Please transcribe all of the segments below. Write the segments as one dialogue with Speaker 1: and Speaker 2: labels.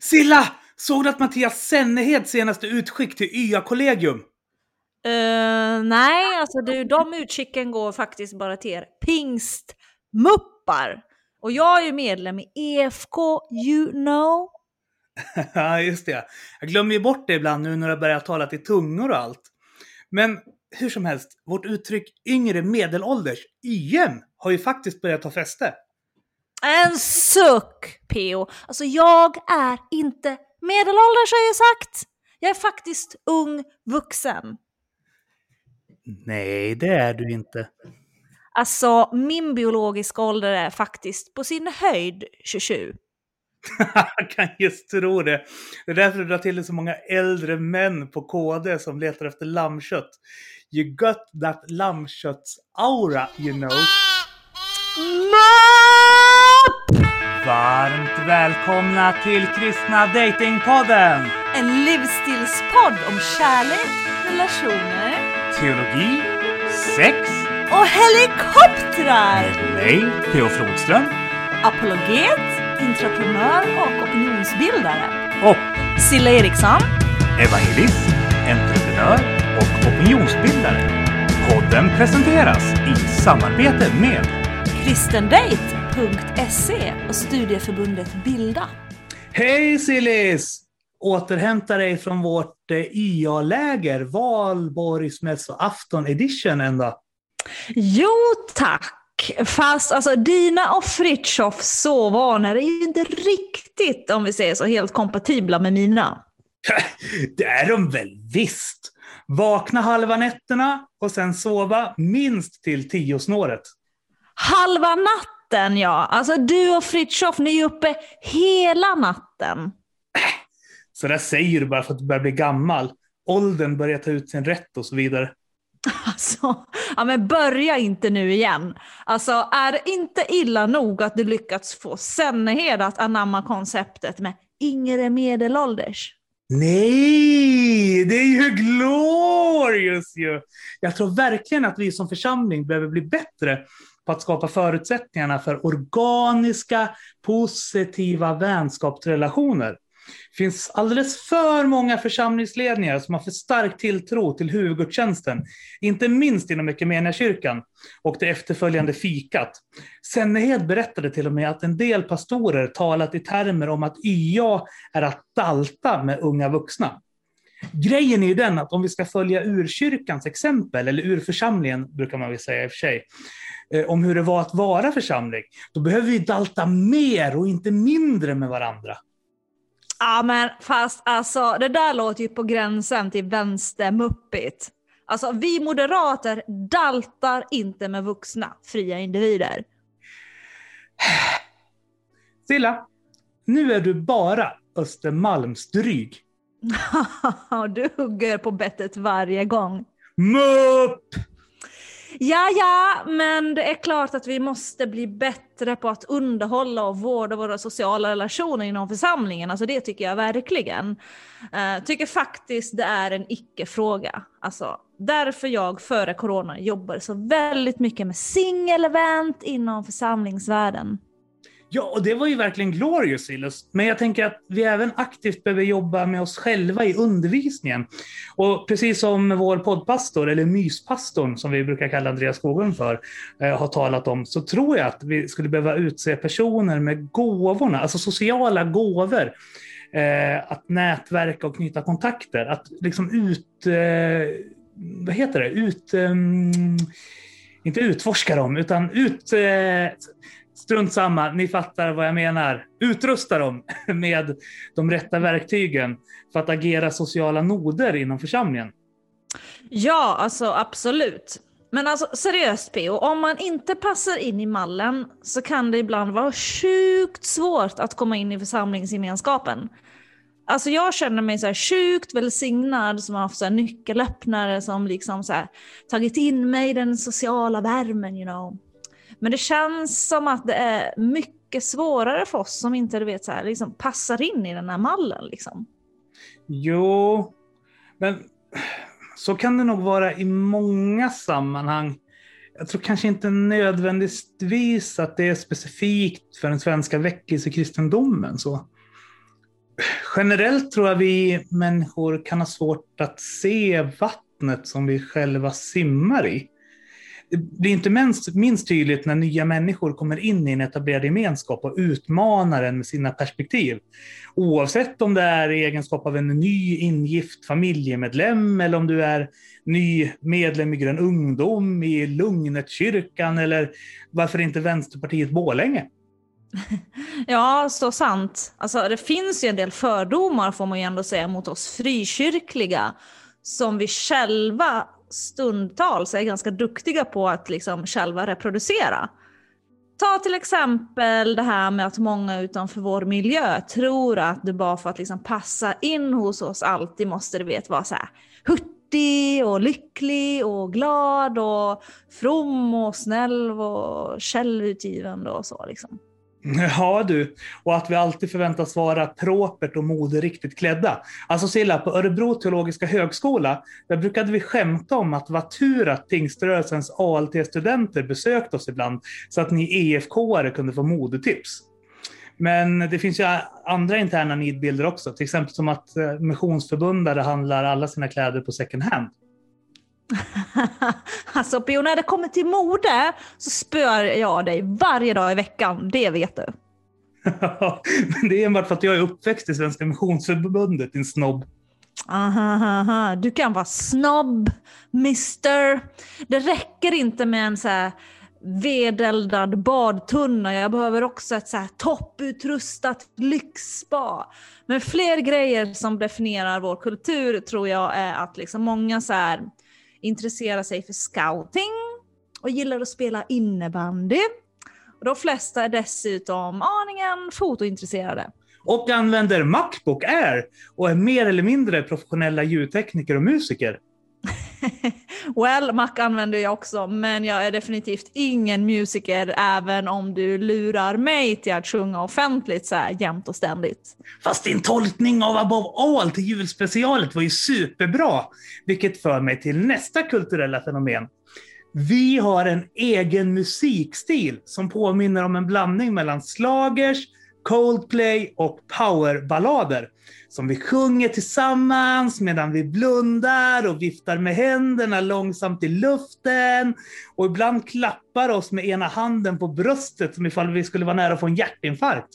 Speaker 1: Silla! Såg du att Mattias Sennehed senaste utskick till YA-kollegium?
Speaker 2: Uh, nej, alltså du, de utskicken går faktiskt bara till er pingstmuppar. Och jag är ju medlem i EFK, you know.
Speaker 1: Ja, just det. Jag glömmer ju bort det ibland nu när jag börjar tala till tungor och allt. Men hur som helst, vårt uttryck yngre medelålders, YM, har ju faktiskt börjat ta fäste.
Speaker 2: En suck, P.O. Alltså jag är inte medelålders har jag sagt. Jag är faktiskt ung vuxen.
Speaker 1: Nej, det är du inte.
Speaker 2: Alltså, min biologiska ålder är faktiskt på sin höjd 27.
Speaker 1: Jag kan just tro det. Det är därför du drar till dig så många äldre män på KD som letar efter lammkött. You got that lammkötts-aura, you know.
Speaker 2: Mopp!
Speaker 1: Varmt välkomna till Kristna Datingpodden!
Speaker 2: En livsstilspodd om kärlek, relationer
Speaker 1: Teologi, sex,
Speaker 2: och helikoptrar!
Speaker 1: med mig, P.O. Flodström.
Speaker 2: Apologet, entreprenör och opinionsbildare.
Speaker 1: Och
Speaker 2: Silla Eriksson.
Speaker 1: evangelist, entreprenör och opinionsbildare. Podden presenteras i samarbete med
Speaker 2: kristendate.se och studieförbundet Bilda.
Speaker 1: Hej Sillis! Återhämta dig från vårt eh, IA-läger, valborgsmässoafton edition ända.
Speaker 2: Jo tack! Fast alltså dina och Fritjofs sovvanor är ju inte riktigt, om vi säger så, helt kompatibla med mina.
Speaker 1: Det är de väl visst! Vakna halva nätterna och sen sova minst till tiosnåret.
Speaker 2: Halva natten ja! Alltså du och Fritjof, ni är uppe hela natten.
Speaker 1: Så där säger du bara för att du börjar bli gammal. Åldern börjar ta ut sin rätt och så vidare.
Speaker 2: Alltså, ja men börja inte nu igen. Alltså är det inte illa nog att du lyckats få Sennehed att anamma konceptet med yngre medelålders?
Speaker 1: Nej, det är ju glorious ju! Jag tror verkligen att vi som församling behöver bli bättre på att skapa förutsättningarna för organiska, positiva vänskapsrelationer. Det finns alldeles för många församlingsledningar som har för stark tilltro till huvudgudstjänsten, inte minst inom Equmeniakyrkan och det efterföljande fikat. Sennehed berättade till och med att en del pastorer talat i termer om att YA är att dalta med unga vuxna. Grejen är ju den att om vi ska följa urkyrkans exempel, eller urförsamlingen brukar man väl säga i och för sig, eh, om hur det var att vara församling, då behöver vi dalta mer och inte mindre med varandra.
Speaker 2: Ja men fast alltså det där låter ju på gränsen till vänstermuppigt. Alltså vi moderater daltar inte med vuxna, fria individer.
Speaker 1: Silla, nu är du bara Östermalmsdryg.
Speaker 2: du hugger på bettet varje gång.
Speaker 1: Mupp!
Speaker 2: Ja, ja, men det är klart att vi måste bli bättre på att underhålla och vårda våra sociala relationer inom församlingen. Alltså det tycker jag verkligen. Uh, tycker faktiskt det är en icke-fråga. Alltså, därför jag före corona jobbade så väldigt mycket med singelevent inom församlingsvärlden.
Speaker 1: Ja, och det var ju verkligen glorious, Silas. Men jag tänker att vi även aktivt behöver jobba med oss själva i undervisningen. Och precis som vår poddpastor, eller myspastorn som vi brukar kalla Andreas Skoglund för, eh, har talat om, så tror jag att vi skulle behöva utse personer med gåvorna, alltså sociala gåvor. Eh, att nätverka och knyta kontakter. Att liksom ut... Eh, vad heter det? Ut... Ehm, inte utforska dem, utan ut... Eh, Strunt samma, ni fattar vad jag menar. Utrusta dem med de rätta verktygen för att agera sociala noder inom församlingen.
Speaker 2: Ja, alltså absolut. Men alltså seriöst PO, om man inte passar in i mallen så kan det ibland vara sjukt svårt att komma in i församlingsgemenskapen. Alltså jag känner mig så här sjukt välsignad som har haft så här nyckelöppnare som liksom så här tagit in mig i den sociala värmen, you know. Men det känns som att det är mycket svårare för oss som inte du vet, så här, liksom passar in i den här mallen. Liksom.
Speaker 1: Jo, men så kan det nog vara i många sammanhang. Jag tror kanske inte nödvändigtvis att det är specifikt för den svenska väckelsekristendomen. Så. Generellt tror jag vi människor kan ha svårt att se vattnet som vi själva simmar i. Det blir inte minst, minst tydligt när nya människor kommer in i en etablerad gemenskap och utmanar en med sina perspektiv. Oavsett om det är i egenskap av en ny ingift familjemedlem eller om du är ny medlem i Grön Ungdom, i Lugnetkyrkan eller varför inte Vänsterpartiet Bålänge.
Speaker 2: Ja, så sant. Alltså, det finns ju en del fördomar får man ju ändå säga mot oss frikyrkliga som vi själva stundtals är ganska duktiga på att liksom själva reproducera. Ta till exempel det här med att många utanför vår miljö tror att du bara för att liksom passa in hos oss alltid måste du vet vara så här hurtig och lycklig och glad och from och snäll och självutgivande och så liksom.
Speaker 1: Ja du, och att vi alltid förväntas vara propert och moderiktigt klädda. Alltså Silla, på Örebro teologiska högskola, där brukade vi skämta om att det var tur att pingströrelsens ALT-studenter besökte oss ibland, så att ni EFK-are kunde få modetips. Men det finns ju andra interna nidbilder också, till exempel som att eh, missionsförbundare handlar alla sina kläder på second hand.
Speaker 2: alltså Pio, när det kommer till mode så spör jag dig varje dag i veckan, det vet du.
Speaker 1: Det är enbart för att jag är uppväxt i Svenska Missionsförbundet, din snobb.
Speaker 2: Aha, aha. Du kan vara snobb, mister. Det räcker inte med en så här vedeldad badtunna. Jag behöver också ett så här topputrustat lyxspa. Men fler grejer som definierar vår kultur tror jag är att liksom många så här intresserar sig för scouting och gillar att spela innebandy. Och de flesta är dessutom aningen fotointresserade.
Speaker 1: Och använder Macbook Air och är mer eller mindre professionella ljudtekniker och musiker.
Speaker 2: well, Mac använder jag också, men jag är definitivt ingen musiker även om du lurar mig till att sjunga offentligt så här jämt och ständigt.
Speaker 1: Fast din tolkning av Above All till julspecialet var ju superbra, vilket för mig till nästa kulturella fenomen. Vi har en egen musikstil som påminner om en blandning mellan slagers, Coldplay och powerballader som vi sjunger tillsammans medan vi blundar och viftar med händerna långsamt i luften och ibland klappar oss med ena handen på bröstet som ifall vi skulle vara nära att få en hjärtinfarkt.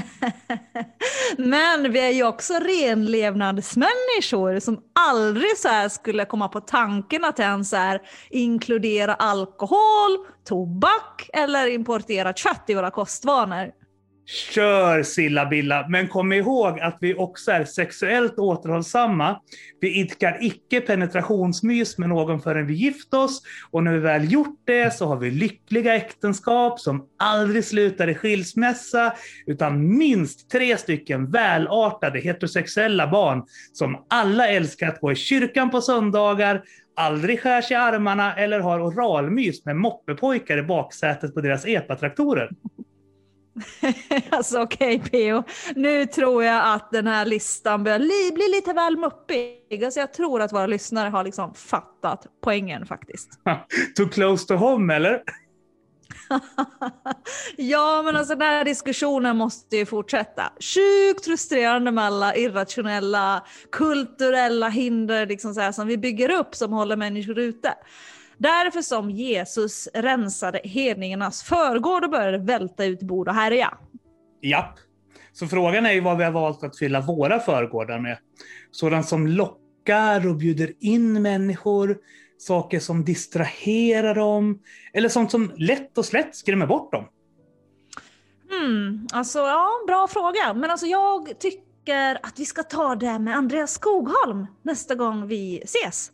Speaker 2: Men vi är ju också renlevnadsmänniskor som aldrig så skulle komma på tanken att ens här, inkludera alkohol, tobak eller importerat kött i våra kostvanor.
Speaker 1: Kör Silla-Billa, men kom ihåg att vi också är sexuellt återhållsamma. Vi idkar icke penetrationsmys med någon förrän vi gift oss och när vi väl gjort det så har vi lyckliga äktenskap som aldrig slutar i skilsmässa utan minst tre stycken välartade heterosexuella barn som alla älskar att gå i kyrkan på söndagar, aldrig skär sig i armarna eller har oralmys med moppepojkar i baksätet på deras epatraktorer.
Speaker 2: alltså okej okay, Peo, nu tror jag att den här listan börjar li bli lite väl muppig. Alltså, jag tror att våra lyssnare har liksom fattat poängen faktiskt.
Speaker 1: Too close to home eller?
Speaker 2: ja, men alltså den här diskussionen måste ju fortsätta. Sjukt frustrerande med alla irrationella kulturella hinder liksom så här, som vi bygger upp som håller människor ute. Därför som Jesus rensade hedningarnas förgård och började välta ut bord och härja.
Speaker 1: Japp. Så frågan är ju vad vi har valt att fylla våra förgårdar med. Sådant som lockar och bjuder in människor, saker som distraherar dem, eller sånt som lätt och slätt skrämmer bort dem.
Speaker 2: Hmm, alltså ja, bra fråga. Men alltså jag tycker att vi ska ta det med Andreas Skogholm nästa gång vi ses.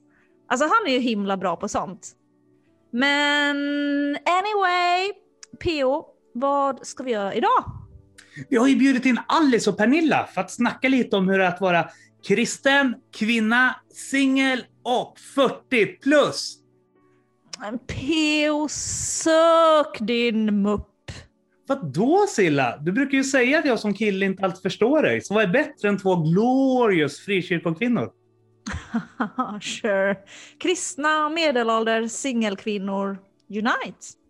Speaker 2: Alltså han är ju himla bra på sånt. Men anyway, PO, vad ska vi göra idag?
Speaker 1: Vi har ju bjudit in Alice och Pernilla för att snacka lite om hur det är att vara kristen, kvinna, singel och 40 plus.
Speaker 2: Men PO, sök din mupp.
Speaker 1: Vadå Silla? Du brukar ju säga att jag som kille inte alls förstår dig. Så vad är bättre än två glorious frikyrkokvinnor?
Speaker 2: sure. Kristna medelålders singelkvinnor unite.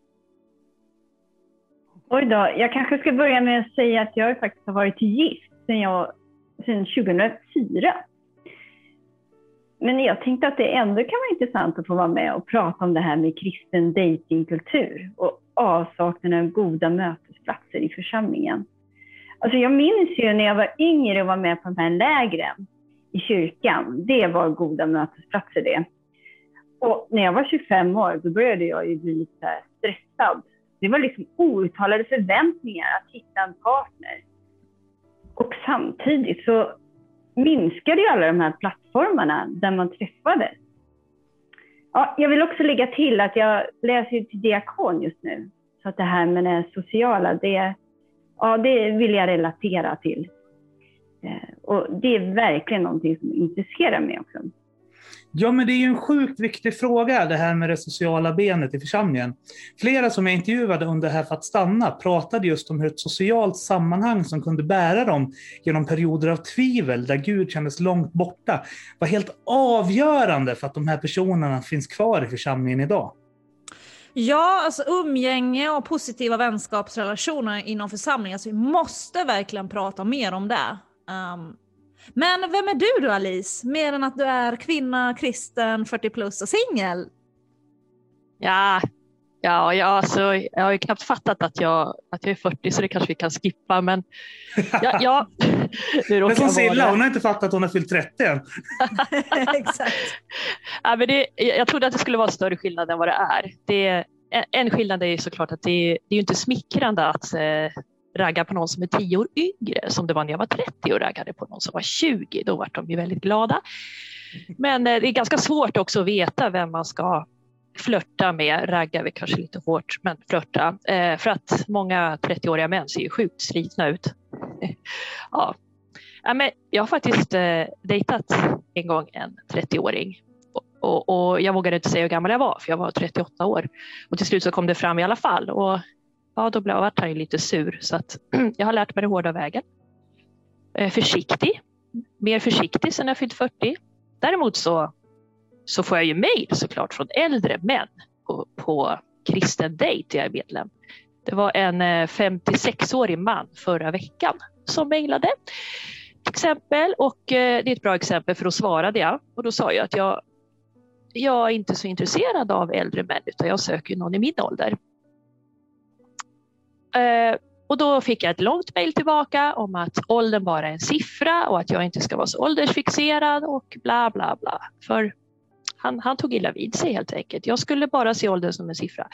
Speaker 3: Oj då, jag kanske ska börja med att säga att jag faktiskt har varit gift sedan, jag, sedan 2004. Men jag tänkte att det ändå kan vara intressant att få vara med och prata om det här med kristen datingkultur och avsaknaden av goda mötesplatser i församlingen. Alltså jag minns ju när jag var yngre och var med på de här lägren i kyrkan. Det var goda mötesplatser det. Och när jag var 25 år, då började jag ju bli lite stressad. Det var liksom outtalade förväntningar att hitta en partner. Och samtidigt så minskade ju alla de här plattformarna där man träffades. Ja, jag vill också lägga till att jag läser till diakon just nu. Så att det här med det sociala, det, ja, det vill jag relatera till. Eh, och det är verkligen någonting som intresserar mig också.
Speaker 1: Ja, men det är ju en sjukt viktig fråga det här med det sociala benet i församlingen. Flera som jag intervjuade under Här för att stanna pratade just om hur ett socialt sammanhang som kunde bära dem genom perioder av tvivel där Gud kändes långt borta var helt avgörande för att de här personerna finns kvar i församlingen idag.
Speaker 2: Ja, alltså umgänge och positiva vänskapsrelationer inom församlingen. Alltså vi måste verkligen prata mer om det. Um, men vem är du då Alice? Mer än att du är kvinna, kristen, 40 plus och singel?
Speaker 4: Ja, ja, ja alltså, jag har ju knappt fattat att jag, att jag är 40 så det kanske vi kan skippa. Men ja, ja
Speaker 1: men som Silla, hon har inte fattat att hon har fyllt 30 än.
Speaker 4: Exakt. Ja, men det, jag trodde att det skulle vara större skillnad än vad det är. Det, en skillnad är såklart att det, det är inte smickrande att eh, ragga på någon som är tio år yngre som det var när jag var 30 och raggade på någon som var 20. Då var de ju väldigt glada. Men eh, det är ganska svårt också att veta vem man ska flörta med, ragga är kanske lite hårt, men flörta. Eh, för att många 30-åriga män ser ju sjukt slitna ut. ja. men jag har faktiskt eh, dejtat en gång en 30-åring och, och, jag vågade inte säga hur gammal jag var för jag var 38 år. Och till slut så kom det fram i alla fall. Och bad då blev han ju lite sur. Så att jag har lärt mig det hårda vägen. Eh, försiktig, mer försiktig sen jag fyllt 40. Däremot så, så får jag ju mejl såklart från äldre män på, på kristen dejt jag är medlem. Det var en eh, 56-årig man förra veckan som mejlade. Exempel och eh, det är ett bra exempel för då svarade jag och då sa jag att jag, jag är inte så intresserad av äldre män utan jag söker någon i min ålder. Eh, och då fick jag ett långt mejl tillbaka om att åldern bara är en siffra och att jag inte ska vara så åldersfixerad och bla bla bla. För han, han tog illa vid sig helt enkelt. Jag skulle bara se åldern som en siffra.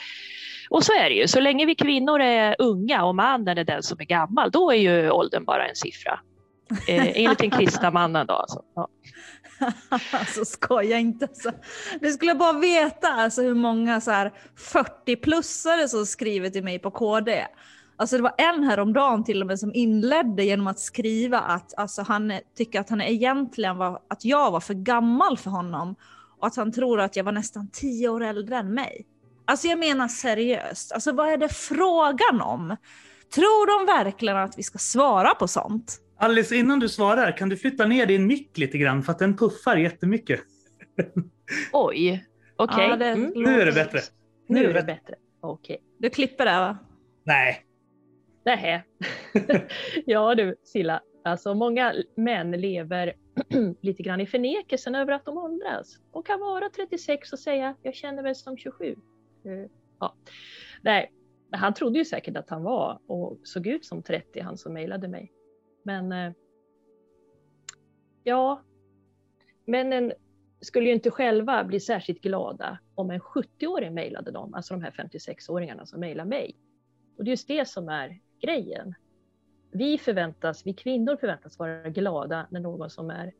Speaker 4: Och så är det ju, så länge vi kvinnor är unga och mannen är den som är gammal, då är ju åldern bara en siffra. Eh, enligt den kristna mannen då. Alltså. Ja.
Speaker 2: alltså skoja inte. Alltså. Du skulle bara veta alltså, hur många 40-plussare som skriver till mig på KD. Alltså det var en häromdagen till och med som inledde genom att skriva att alltså, han tycker att han egentligen var, att jag var för gammal för honom och att han tror att jag var nästan tio år äldre än mig. Alltså jag menar seriöst, alltså vad är det frågan om? Tror de verkligen att vi ska svara på sånt?
Speaker 1: Alice, innan du svarar, kan du flytta ner din mick lite grann för att den puffar jättemycket?
Speaker 4: Oj, okej. Okay.
Speaker 1: Ja, mm. Nu är det bättre.
Speaker 4: Nu, är det bättre. Okej. Okay.
Speaker 2: Du klipper det va?
Speaker 1: Nej.
Speaker 4: Nej. ja du Silla, alltså många män lever lite grann i förnekelsen över att de åldras. De kan vara 36 och säga jag känner mig som 27. Uh, eh, ja. Nej, han trodde ju säkert att han var och såg ut som 30, han som mejlade mig. Men eh, ja, männen skulle ju inte själva bli särskilt glada om en 70-åring mejlade dem, alltså de här 56-åringarna som mejlar mig. Och det är just det som är grejen. Vi förväntas, vi kvinnor förväntas vara glada när någon som är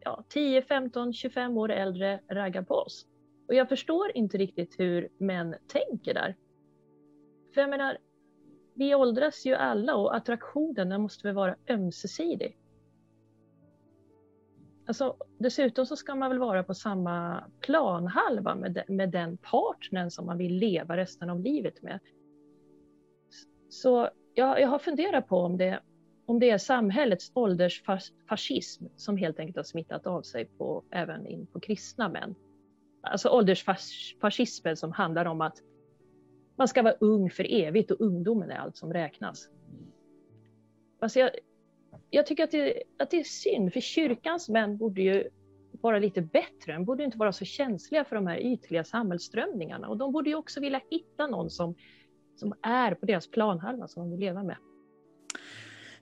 Speaker 4: ja, 10, 15, 25 år äldre raggar på oss. Och jag förstår inte riktigt hur män tänker där. För jag menar, vi åldras ju alla och attraktionen måste väl vara ömsesidig. Alltså, dessutom så ska man väl vara på samma planhalva med, med den partnern som man vill leva resten av livet med. Så jag, jag har funderat på om det, om det är samhällets åldersfascism som helt enkelt har smittat av sig på, även in på kristna män. Alltså åldersfascismen som handlar om att man ska vara ung för evigt och ungdomen är allt som räknas. Alltså jag, jag tycker att det, att det är synd, för kyrkans män borde ju vara lite bättre. De borde inte vara så känsliga för de här ytliga samhällsströmningarna. Och de borde ju också vilja hitta någon som, som är på deras planhalva som de vill leva med.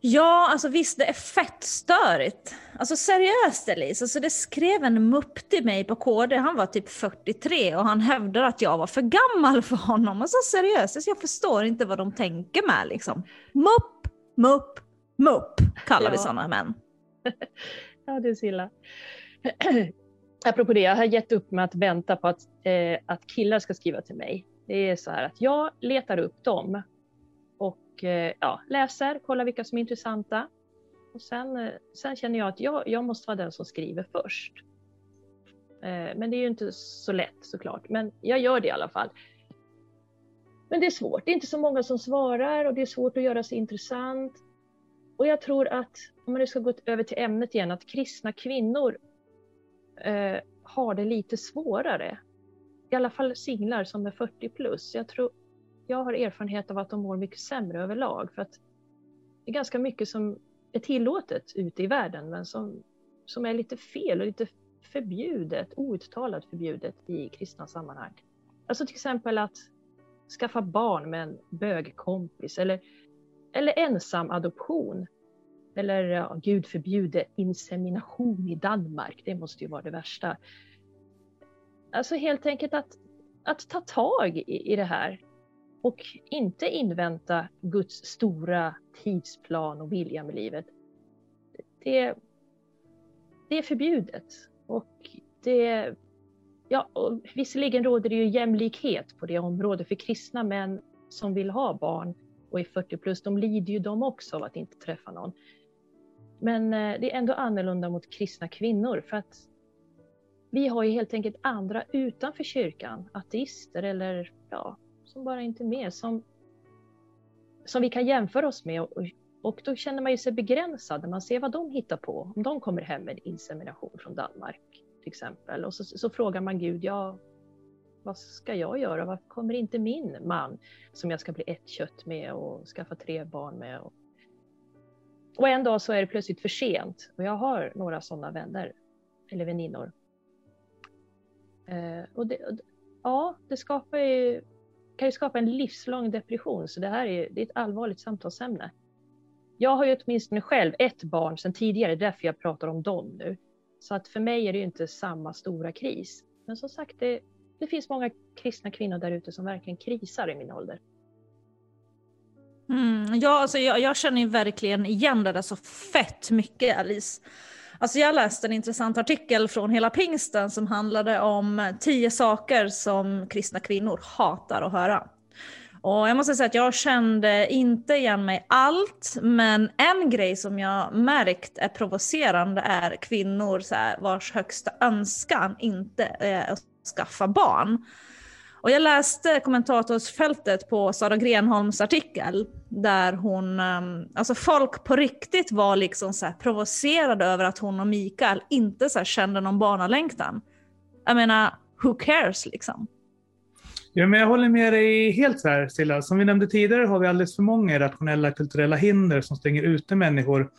Speaker 2: Ja, alltså visst det är fett störigt. Alltså seriöst Elise, alltså det skrev en mupp till mig på KD, han var typ 43 och han hävdar att jag var för gammal för honom. Alltså seriöst, alltså, jag förstår inte vad de tänker med liksom. Mupp, mupp, mupp kallar ja. vi sådana män.
Speaker 4: ja, det är så illa. Apropå det, jag har gett upp med att vänta på att, eh, att killar ska skriva till mig. Det är så här att jag letar upp dem och eh, ja, läser, kollar vilka som är intressanta. Och sen, eh, sen känner jag att jag, jag måste vara den som skriver först. Eh, men det är ju inte så lätt såklart, men jag gör det i alla fall. Men det är svårt, det är inte så många som svarar och det är svårt att göra sig intressant. Och jag tror att, om man nu ska gå över till ämnet igen, att kristna kvinnor eh, har det lite svårare. I alla fall singlar som är 40 plus. Jag, tror, jag har erfarenhet av att de mår mycket sämre överlag. För att det är ganska mycket som är tillåtet ute i världen men som, som är lite fel och lite förbjudet, outtalat förbjudet i kristna sammanhang. Alltså till exempel att skaffa barn med en bögkompis eller, eller ensam adoption. Eller ja, gud förbjude insemination i Danmark, det måste ju vara det värsta. Alltså helt enkelt att, att ta tag i, i det här och inte invänta Guds stora tidsplan och vilja med livet. Det, det är förbjudet. Och det, ja, och visserligen råder det ju jämlikhet på det området för kristna män som vill ha barn och är 40 plus, de lider ju de också av att inte träffa någon. Men eh, det är ändå annorlunda mot kristna kvinnor för att vi har ju helt enkelt andra utanför kyrkan, ateister eller ja, som bara inte är med, som, som vi kan jämföra oss med. Och, och då känner man ju sig begränsad när man ser vad de hittar på. Om de kommer hem med insemination från Danmark till exempel. Och så, så frågar man Gud, ja, vad ska jag göra? Varför kommer inte min man som jag ska bli ett kött med och skaffa tre barn med? Och, och en dag så är det plötsligt för sent och jag har några sådana vänner eller väninnor. Eh, och det, ja, det skapar ju kan ju skapa en livslång depression, så det här är, det är ett allvarligt samtalsämne. Jag har ju åtminstone själv ett barn sedan tidigare, därför jag pratar om dem nu. Så att för mig är det ju inte samma stora kris. Men som sagt, det, det finns många kristna kvinnor där ute som verkligen krisar i min ålder.
Speaker 2: Mm, ja, alltså jag, jag känner ju verkligen igen det där så fett mycket, Alice. Alltså jag läste en intressant artikel från hela pingsten som handlade om tio saker som kristna kvinnor hatar att höra. Och jag måste säga att jag kände inte igen mig allt, men en grej som jag märkt är provocerande är kvinnor så här, vars högsta önskan inte är att skaffa barn. Och jag läste kommentatorsfältet på Sara Grenholms artikel där hon, ehm, alltså folk på riktigt var liksom så provocerade över att hon och Mikael inte så kände någon barnalängtan. Jag menar, who cares liksom?
Speaker 1: Ja, men jag håller med dig helt så här, Silla. Som vi nämnde tidigare har vi alldeles för många rationella, kulturella hinder som stänger ute människor.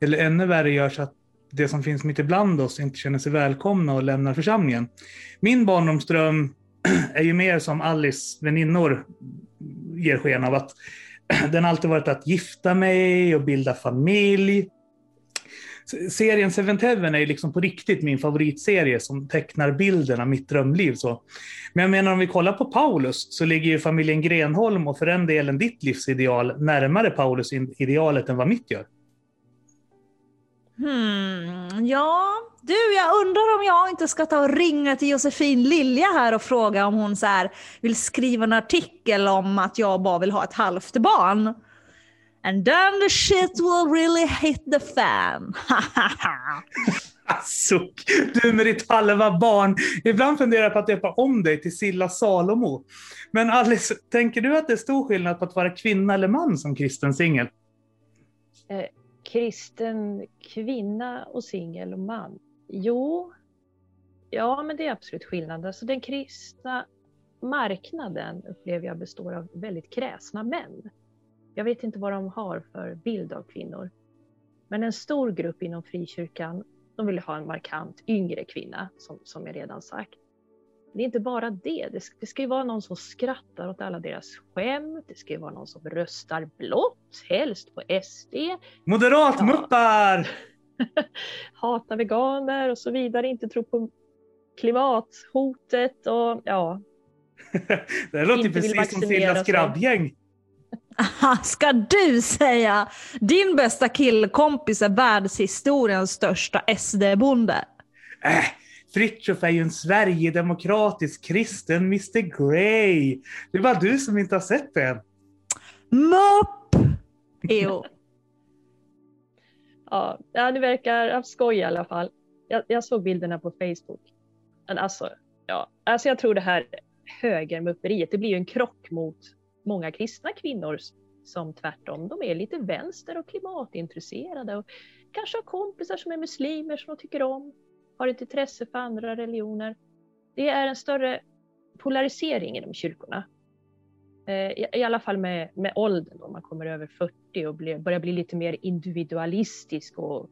Speaker 1: Eller ännu värre gör så att det som finns mitt ibland oss inte känner sig välkomna och lämnar församlingen. Min barndomsdröm är ju mer som Alice väninnor ger sken av att den alltid varit att gifta mig och bilda familj. Serien Seventh Heaven är liksom på riktigt min favoritserie som tecknar bilden av mitt drömliv. Så. Men jag menar om vi kollar på Paulus så ligger ju familjen Grenholm och för den delen ditt livsideal närmare Paulus idealet än vad mitt gör.
Speaker 2: Hmm, ja, du, jag undrar om jag inte ska ta och ringa till Josefin Lilja här och fråga om hon så här vill skriva en artikel om att jag bara vill ha ett halvt barn. And then the shit will really hit the fan.
Speaker 1: Suck! Du med ditt halva barn. Ibland funderar jag på att döpa om dig till Silla Salomo. Men Alice, tänker du att det är stor skillnad på att vara kvinna eller man som kristen singel?
Speaker 4: Kristen kvinna och singel och man? Jo, ja men det är absolut skillnad. Alltså den kristna marknaden upplever jag består av väldigt kräsna män. Jag vet inte vad de har för bild av kvinnor. Men en stor grupp inom frikyrkan, de vill ha en markant yngre kvinna, som, som jag redan sagt. Det är inte bara det. det. Det ska ju vara någon som skrattar åt alla deras skämt. Det ska ju vara någon som röstar blått, helst på SD.
Speaker 1: Moderatmuppar!
Speaker 4: Ja. Hatar veganer och så vidare. Inte tror på klimathotet och ja.
Speaker 1: det låter precis som Sillas grabbgäng.
Speaker 2: Ska du säga din bästa killkompis är världshistoriens största SD-bonde?
Speaker 1: Äh, Fritiof är ju en Sverigedemokratisk kristen Mr Grey. Det är bara du som inte har sett den.
Speaker 2: Mupp! Jo.
Speaker 4: ja, det verkar skoj i alla fall. Jag, jag, såg bilderna på Facebook. Men alltså, ja, alltså jag tror det här högermupperiet, det blir ju en krock mot många kristna kvinnor som tvärtom, de är lite vänster och klimatintresserade och kanske har kompisar som är muslimer som de tycker om har ett intresse för andra religioner. Det är en större polarisering inom kyrkorna. Eh, I alla fall med, med åldern, om man kommer över 40 och blir, börjar bli lite mer individualistisk och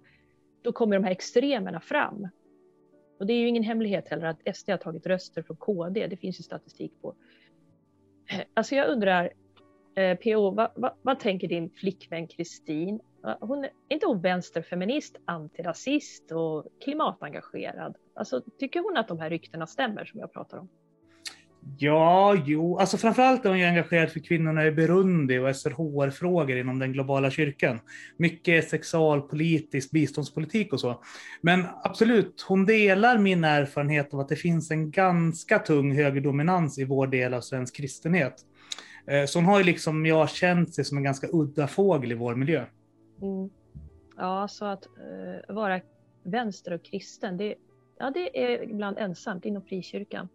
Speaker 4: då kommer de här extremerna fram. Och det är ju ingen hemlighet heller att SD har tagit röster från KD, det finns ju statistik på. Eh, alltså jag undrar, eh, PO, vad, vad, vad tänker din flickvän Kristin hon är inte hon vänsterfeminist, antirasist och klimatengagerad? Alltså, tycker hon att de här ryktena stämmer som jag pratar om?
Speaker 1: Ja, jo, alltså framförallt är hon ju engagerad för kvinnorna i Burundi och SRHR-frågor inom den globala kyrkan. Mycket sexualpolitisk biståndspolitik och så. Men absolut, hon delar min erfarenhet av att det finns en ganska tung högerdominans i vår del av svensk kristenhet. Eh, så hon har ju liksom, jag känt sig som en ganska udda fågel i vår miljö.
Speaker 4: Mm. Ja, så att uh, vara vänster och kristen, det, ja, det är ibland ensamt inom frikyrkan.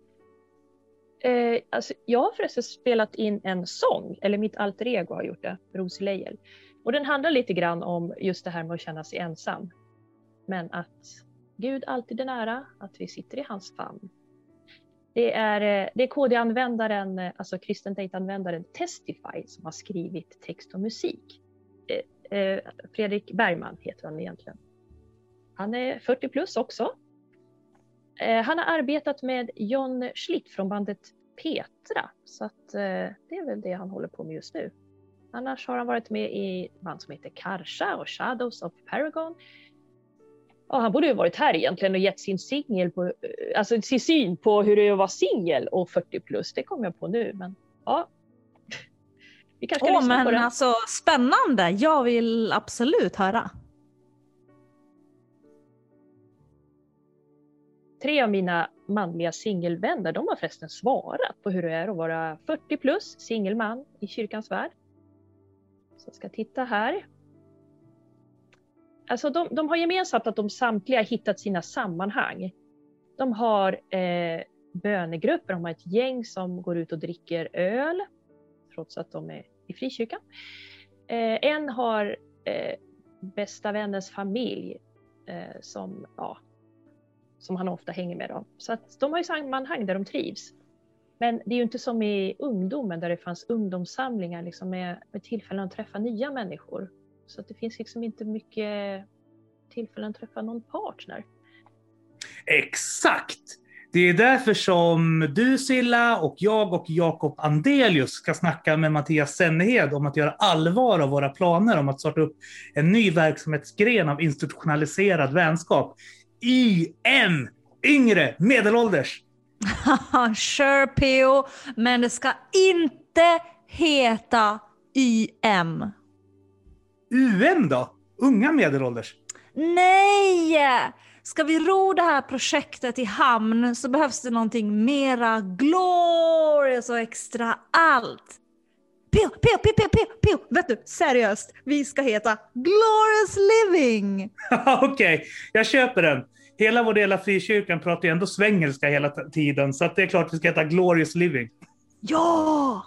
Speaker 4: Uh, alltså, jag har förresten spelat in en sång, eller mitt alter ego har gjort det, Rosie Leijel. Och den handlar lite grann om just det här med att känna sig ensam. Men att Gud alltid är nära, att vi sitter i hans famn. Det är, eh, det är KD-användaren, alltså kristen date-användaren Testify som har skrivit text och musik. Eh, Fredrik Bergman heter han egentligen. Han är 40 plus också. Eh, han har arbetat med John Schlitt från bandet Petra, så att, eh, det är väl det han håller på med just nu. Annars har han varit med i band som heter Karsha och Shadows of Paragon. Ja, han borde ju varit här egentligen och gett sin singel på, eh, alltså sin syn på hur det är att vara singel och 40 plus. Det kom jag på nu, men ja,
Speaker 2: vi kanske ska Åh, lyssna men på den. Alltså, spännande! Jag vill absolut höra.
Speaker 4: Tre av mina manliga singelvänner de har förresten svarat på hur det är att vara 40 plus singelman i kyrkans värld. Så jag ska titta här. Alltså de, de har gemensamt att de samtliga hittat sina sammanhang. De har eh, bönegrupper, de har ett gäng som går ut och dricker öl trots att de är i frikyrkan. Eh, en har eh, bästa vännens familj eh, som, ja, som han ofta hänger med. Då. Så att de har ju sammanhang där de trivs. Men det är ju inte som i ungdomen där det fanns ungdomssamlingar liksom med, med tillfällen att träffa nya människor. Så att det finns liksom inte mycket tillfällen att träffa någon partner.
Speaker 1: Exakt! Det är därför som du Silla och jag och Jakob Andelius ska snacka med Mattias Sennehed om att göra allvar av våra planer om att starta upp en ny verksamhetsgren av institutionaliserad vänskap. IM, yngre medelålders.
Speaker 2: sure PO, men det ska inte heta YM.
Speaker 1: UM då? Unga medelålders?
Speaker 2: Nej! Ska vi ro det här projektet i hamn så behövs det någonting mera glorious och extra allt. Pio, Pio, Pio, Pio, Pio, Pio. Vet du, seriöst, vi ska heta Glorious Living!
Speaker 1: Okej, okay, jag köper den. Hela vår del av frikyrkan pratar ju ändå svengelska hela tiden, så att det är klart vi ska heta Glorious Living.
Speaker 2: Ja!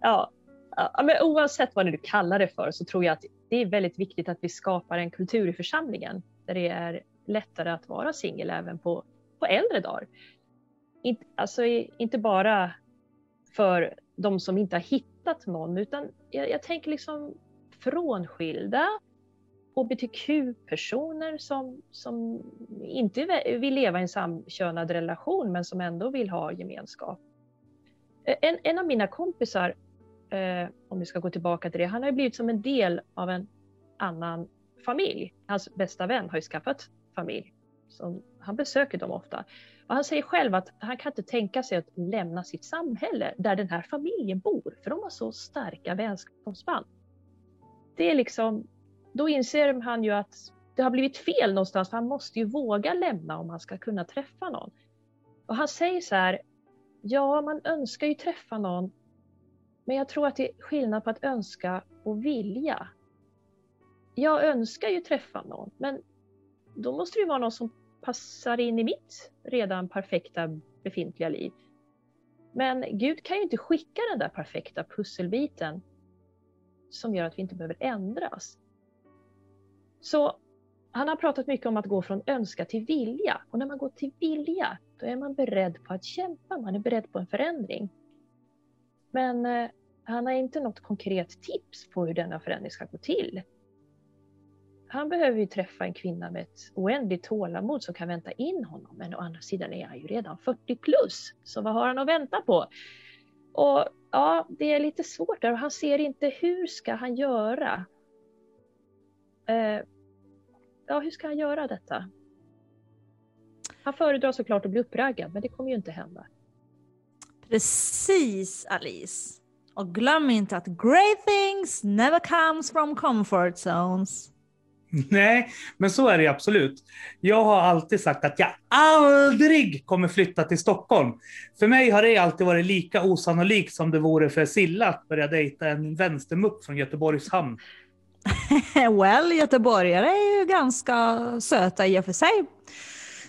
Speaker 4: Ja, ja men oavsett vad du kallar det för så tror jag att det är väldigt viktigt att vi skapar en kultur i församlingen där det är lättare att vara singel även på, på äldre dagar. In, alltså inte bara för de som inte har hittat någon utan jag, jag tänker liksom frånskilda, hbtq-personer som, som inte vill leva i en samkönad relation men som ändå vill ha gemenskap. En, en av mina kompisar, eh, om vi ska gå tillbaka till det, han har blivit som en del av en annan familj. Hans bästa vän har ju skaffat familj. Så han besöker dem ofta. Och han säger själv att han kan inte tänka sig att lämna sitt samhälle där den här familjen bor, för de har så starka vänskapsband. Det är liksom, då inser han ju att det har blivit fel någonstans, för han måste ju våga lämna om han ska kunna träffa någon. Och han säger så här, ja, man önskar ju träffa någon, men jag tror att det är skillnad på att önska och vilja. Jag önskar ju träffa någon, men då måste det ju vara någon som passar in i mitt redan perfekta befintliga liv. Men Gud kan ju inte skicka den där perfekta pusselbiten som gör att vi inte behöver ändras. Så han har pratat mycket om att gå från önska till vilja. Och när man går till vilja, då är man beredd på att kämpa, man är beredd på en förändring. Men eh, han har inte något konkret tips på hur denna förändring ska gå till han behöver ju träffa en kvinna med ett oändligt tålamod som kan vänta in honom. Men å andra sidan är han ju redan 40 plus, så vad har han att vänta på? Och ja, det är lite svårt där och han ser inte hur ska han göra? Eh, ja, hur ska han göra detta? Han föredrar såklart att bli uppraggad, men det kommer ju inte hända.
Speaker 2: Precis Alice. Och glöm inte att great things never comes from comfort zones.
Speaker 1: Nej, men så är det absolut. Jag har alltid sagt att jag aldrig kommer flytta till Stockholm. För mig har det alltid varit lika osannolikt som det vore för Silla att börja dejta en vänstermupp från Göteborgs hamn.
Speaker 2: well, göteborgare är ju ganska söta i och för sig.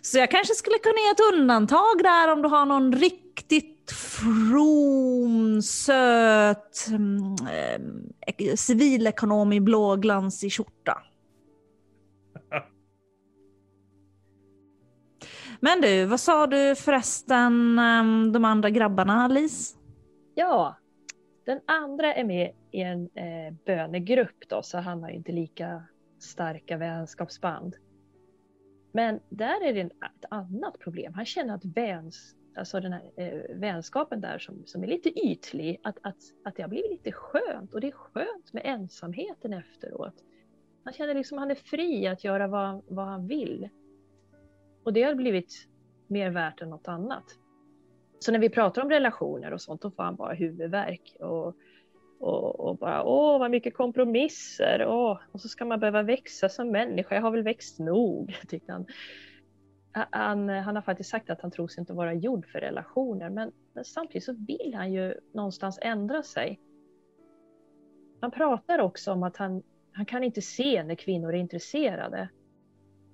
Speaker 2: Så jag kanske skulle kunna ge ett undantag där om du har någon riktigt from, söt mm, eh, civilekonom i blåglansig skjorta. Men du, vad sa du förresten um, de andra grabbarna, Alice?
Speaker 4: Ja, den andra är med i en eh, bönegrupp då, så han har ju inte lika starka vänskapsband. Men där är det ett annat problem. Han känner att väns, alltså den här eh, vänskapen där som, som är lite ytlig, att, att, att det har blivit lite skönt och det är skönt med ensamheten efteråt. Han känner liksom att han är fri att göra vad, vad han vill. Och det har blivit mer värt än något annat. Så när vi pratar om relationer och sånt, då får han bara huvudvärk. Och, och, och bara, åh vad mycket kompromisser, åh, och så ska man behöva växa som människa, jag har väl växt nog, tyckte han. Han, han har faktiskt sagt att han tror sig inte vara gjord för relationer, men, men samtidigt så vill han ju någonstans ändra sig. Han pratar också om att han, han kan inte se när kvinnor är intresserade.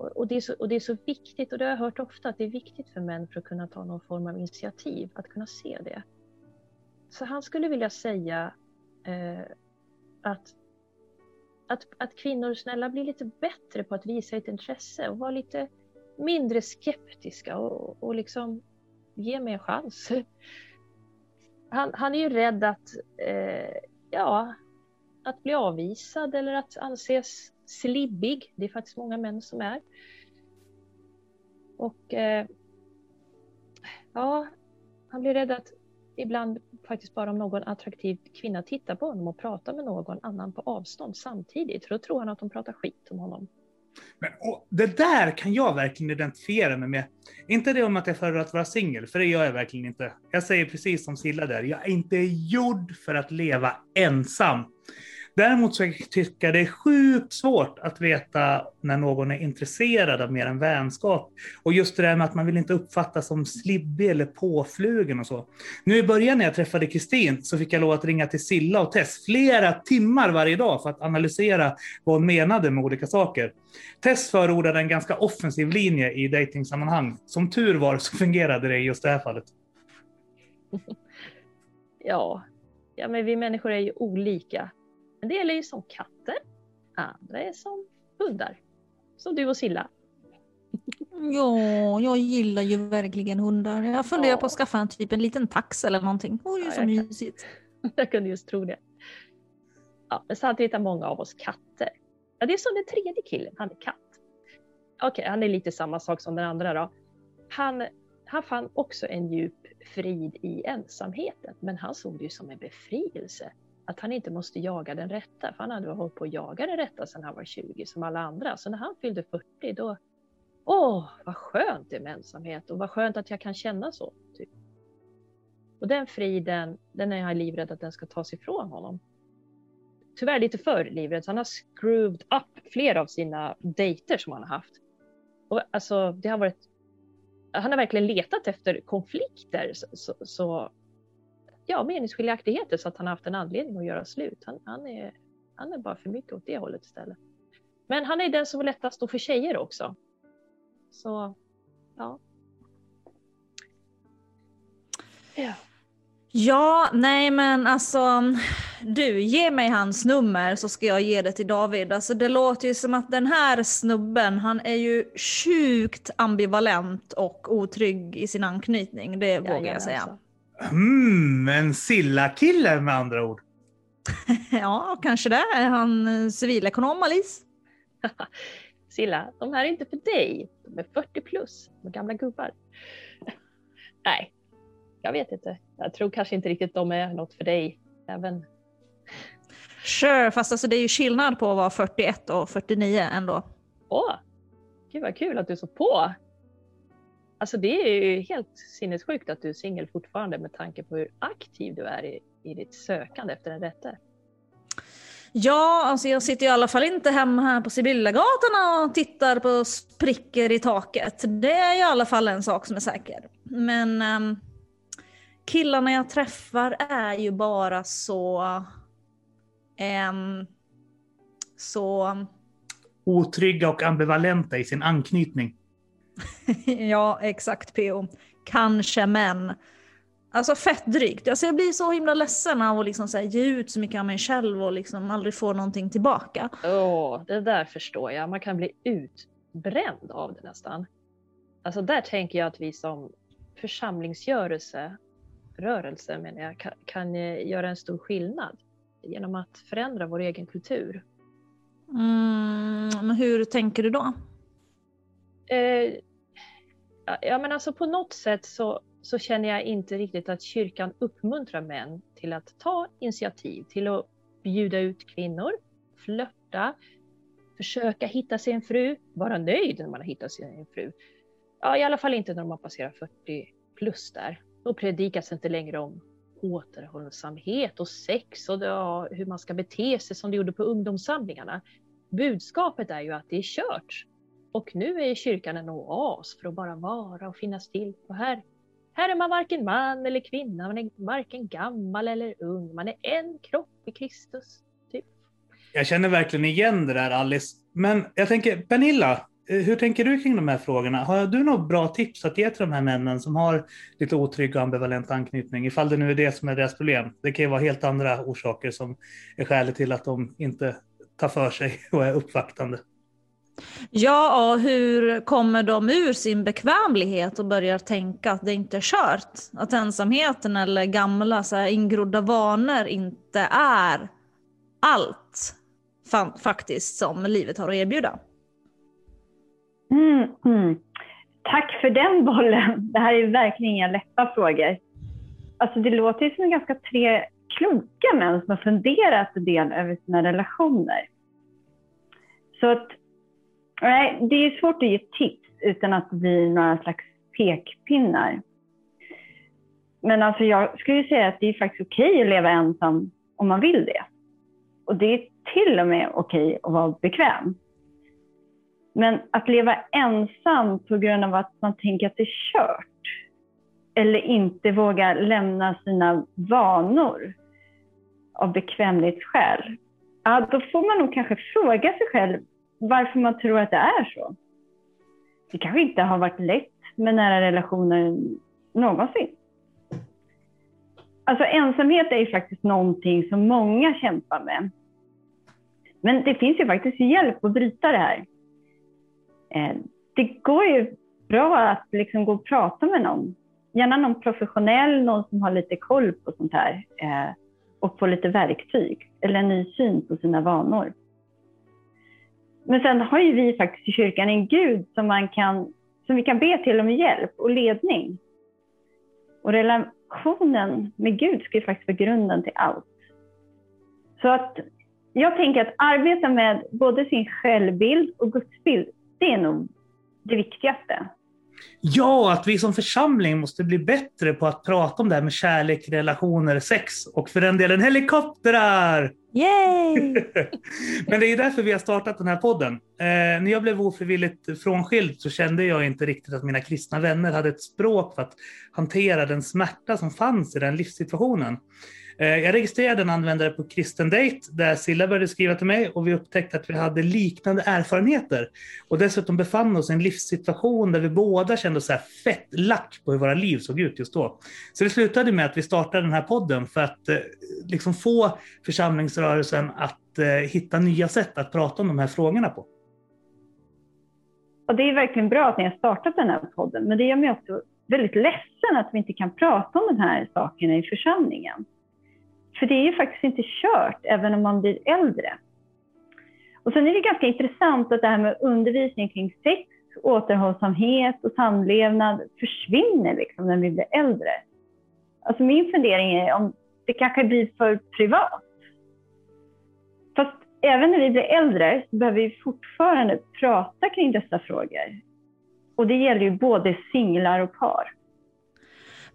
Speaker 4: Och det, är så, och det är så viktigt, och det har jag hört ofta, att det är viktigt för män för att kunna ta någon form av initiativ, att kunna se det. Så han skulle vilja säga eh, att, att, att kvinnor snälla blir lite bättre på att visa ett intresse och vara lite mindre skeptiska och, och liksom ge mig en chans. Han, han är ju rädd att, eh, ja, att bli avvisad eller att anses slibbig. Det är faktiskt många män som är. Och eh, ja, han blir rädd att ibland faktiskt bara om någon attraktiv kvinna tittar på honom och pratar med någon annan på avstånd samtidigt. För då tror han att de pratar skit om honom.
Speaker 1: Men, det där kan jag verkligen identifiera mig med. Inte det om att jag föredrar att vara singel, för det gör jag verkligen inte. Jag säger precis som Silla där, jag är inte gjord för att leva ensam. Däremot så tycker jag det är sjukt svårt att veta när någon är intresserad av mer än vänskap. Och just det där med att man vill inte uppfattas som slibbig eller påflugen och så. Nu i början när jag träffade Kristin så fick jag lov att ringa till Silla och Tess flera timmar varje dag för att analysera vad hon menade med olika saker. Tess förordade en ganska offensiv linje i dejtingsammanhang. Som tur var så fungerade det i just det här fallet.
Speaker 4: Ja, ja men vi människor är ju olika. En del är ju som katter, andra är som hundar. Som du och Silla.
Speaker 2: Ja, jag gillar ju verkligen hundar. Jag funderar ja. på att skaffa en typ en liten tax eller någonting. Det vore ju ja, så mysigt.
Speaker 4: jag kunde just tro det. Ja, men samtidigt är många av oss katter. Ja, det är som den tredje killen, han är katt. Okej, okay, han är lite samma sak som den andra då. Han, han fann också en djup frid i ensamheten, men han såg det ju som en befrielse. Att han inte måste jaga den rätta, för han hade hållit på att jaga den rätta sedan han var 20 som alla andra. Så när han fyllde 40 då, åh, vad skönt det är med ensamhet och vad skönt att jag kan känna så. Typ. Och den friden, den är jag livrädd att den ska tas ifrån honom. Tyvärr lite för livrädd, så han har screwed up flera av sina dejter som han har haft. Och alltså, det har varit, han har verkligen letat efter konflikter, så, så, så ja, meningsskiljaktigheter så att han har haft en anledning att göra slut. Han, han, är, han är bara för mycket åt det hållet istället. Men han är den som är lättast att för tjejer också. Så, ja.
Speaker 2: Ja. Ja, nej men alltså du, ge mig hans nummer så ska jag ge det till David. Alltså det låter ju som att den här snubben, han är ju sjukt ambivalent och otrygg i sin anknytning. Det vågar jag, jag säga. Alltså.
Speaker 1: Mm, en Silla-kille med andra ord.
Speaker 2: ja, kanske det. Är han eh, civilekonom, Alice?
Speaker 4: Silla, de här är inte för dig. De är 40 plus, de gamla gubbar. Nej, jag vet inte. Jag tror kanske inte riktigt de är något för dig. Även...
Speaker 2: Sure, fast alltså det är ju skillnad på att vara 41 och 49 ändå.
Speaker 4: Åh, gud vad kul att du är så på. Alltså det är ju helt sinnessjukt att du är singel fortfarande med tanke på hur aktiv du är i, i ditt sökande efter den rätte.
Speaker 2: Ja, alltså jag sitter i alla fall inte hemma här på Sibillagatan och tittar på sprickor i taket. Det är i alla fall en sak som är säker. Men um, killarna jag träffar är ju bara så... Um, så...
Speaker 1: Otrygga och ambivalenta i sin anknytning.
Speaker 2: ja, exakt PO. Kanske men. Alltså fett drygt. Alltså jag blir så himla ledsen av att liksom så här, ge ut så mycket av mig själv och liksom aldrig få någonting tillbaka.
Speaker 4: Åh, oh, det där förstår jag. Man kan bli utbränd av det nästan. Alltså där tänker jag att vi som församlingsgörelse, rörelse menar jag, kan, kan göra en stor skillnad genom att förändra vår egen kultur.
Speaker 2: Mm, men hur tänker du då?
Speaker 4: Eh, ja, men alltså på något sätt så, så känner jag inte riktigt att kyrkan uppmuntrar män till att ta initiativ, till att bjuda ut kvinnor, flörta, försöka hitta sig en fru, vara nöjd när man har hittat sig en fru. Ja, i alla fall inte när man passerar 40 plus där. Då predikas inte längre om återhållsamhet och sex och ja, hur man ska bete sig som det gjorde på ungdomssamlingarna. Budskapet är ju att det är kört. Och nu är kyrkan en oas för att bara vara och finnas till. Och här, här är man varken man eller kvinna, man är varken gammal eller ung. Man är en kropp i Kristus. Typ.
Speaker 1: Jag känner verkligen igen det där Alice. Men jag tänker, Pernilla, eh, hur tänker du kring de här frågorna? Har du något bra tips att ge till de här männen som har lite otrygg och ambivalent anknytning? Ifall det nu är det som är deras problem. Det kan ju vara helt andra orsaker som är skälet till att de inte tar för sig och är uppvaktande.
Speaker 2: Ja, och hur kommer de ur sin bekvämlighet och börjar tänka att det inte är kört? Att ensamheten eller gamla så här, ingrodda vanor inte är allt faktiskt som livet har att erbjuda.
Speaker 3: Mm, mm. Tack för den bollen. Det här är verkligen inga lätta frågor. Alltså det låter ju som ganska tre kloka män som har funderat en del över sina relationer. Så att Nej, det är svårt att ge tips utan att bli några slags pekpinnar. Men alltså jag skulle säga att det är faktiskt okej att leva ensam om man vill det. Och det är till och med okej att vara bekväm. Men att leva ensam på grund av att man tänker att det är kört eller inte våga lämna sina vanor av bekvämlighetsskäl, ja, då får man nog kanske fråga sig själv varför man tror att det är så. Det kanske inte har varit lätt med nära relationer någonsin. Alltså ensamhet är ju faktiskt någonting som många kämpar med. Men det finns ju faktiskt hjälp att bryta det här. Eh, det går ju bra att liksom gå och prata med någon. Gärna någon professionell, någon som har lite koll på sånt här eh, och få lite verktyg eller en ny syn på sina vanor. Men sen har ju vi faktiskt i kyrkan en Gud som, man kan, som vi kan be till om hjälp och ledning. Och relationen med Gud ska ju faktiskt vara grunden till allt. Så att jag tänker att arbeta med både sin självbild och gudsbild, det är nog det viktigaste.
Speaker 1: Ja, att vi som församling måste bli bättre på att prata om det här med kärlek, relationer, sex och för den delen helikoptrar!
Speaker 2: Yay!
Speaker 1: Men det är därför vi har startat den här podden. Eh, när jag blev ofrivilligt frånskild så kände jag inte riktigt att mina kristna vänner hade ett språk för att hantera den smärta som fanns i den livssituationen. Eh, jag registrerade en användare på Kristen Date där Silla började skriva till mig och vi upptäckte att vi hade liknande erfarenheter. Och dessutom befann oss i en livssituation där vi båda kände oss så här fett lack på hur våra liv såg ut just då. Så det slutade med att vi startade den här podden för att eh, liksom få församlingsrörelsen att eh, hitta nya sätt att prata om de här frågorna på.
Speaker 3: Och det är verkligen bra att ni har startat den här podden, men det gör mig också väldigt ledsen att vi inte kan prata om de här sakerna i församlingen. För det är ju faktiskt inte kört även om man blir äldre. Och sen är det ganska intressant att det här med undervisning kring sex, återhållsamhet och samlevnad försvinner liksom när vi blir äldre. Alltså min fundering är om det kanske blir för privat. Fast även när vi blir äldre så behöver vi fortfarande prata kring dessa frågor. Och det gäller ju både singlar och par.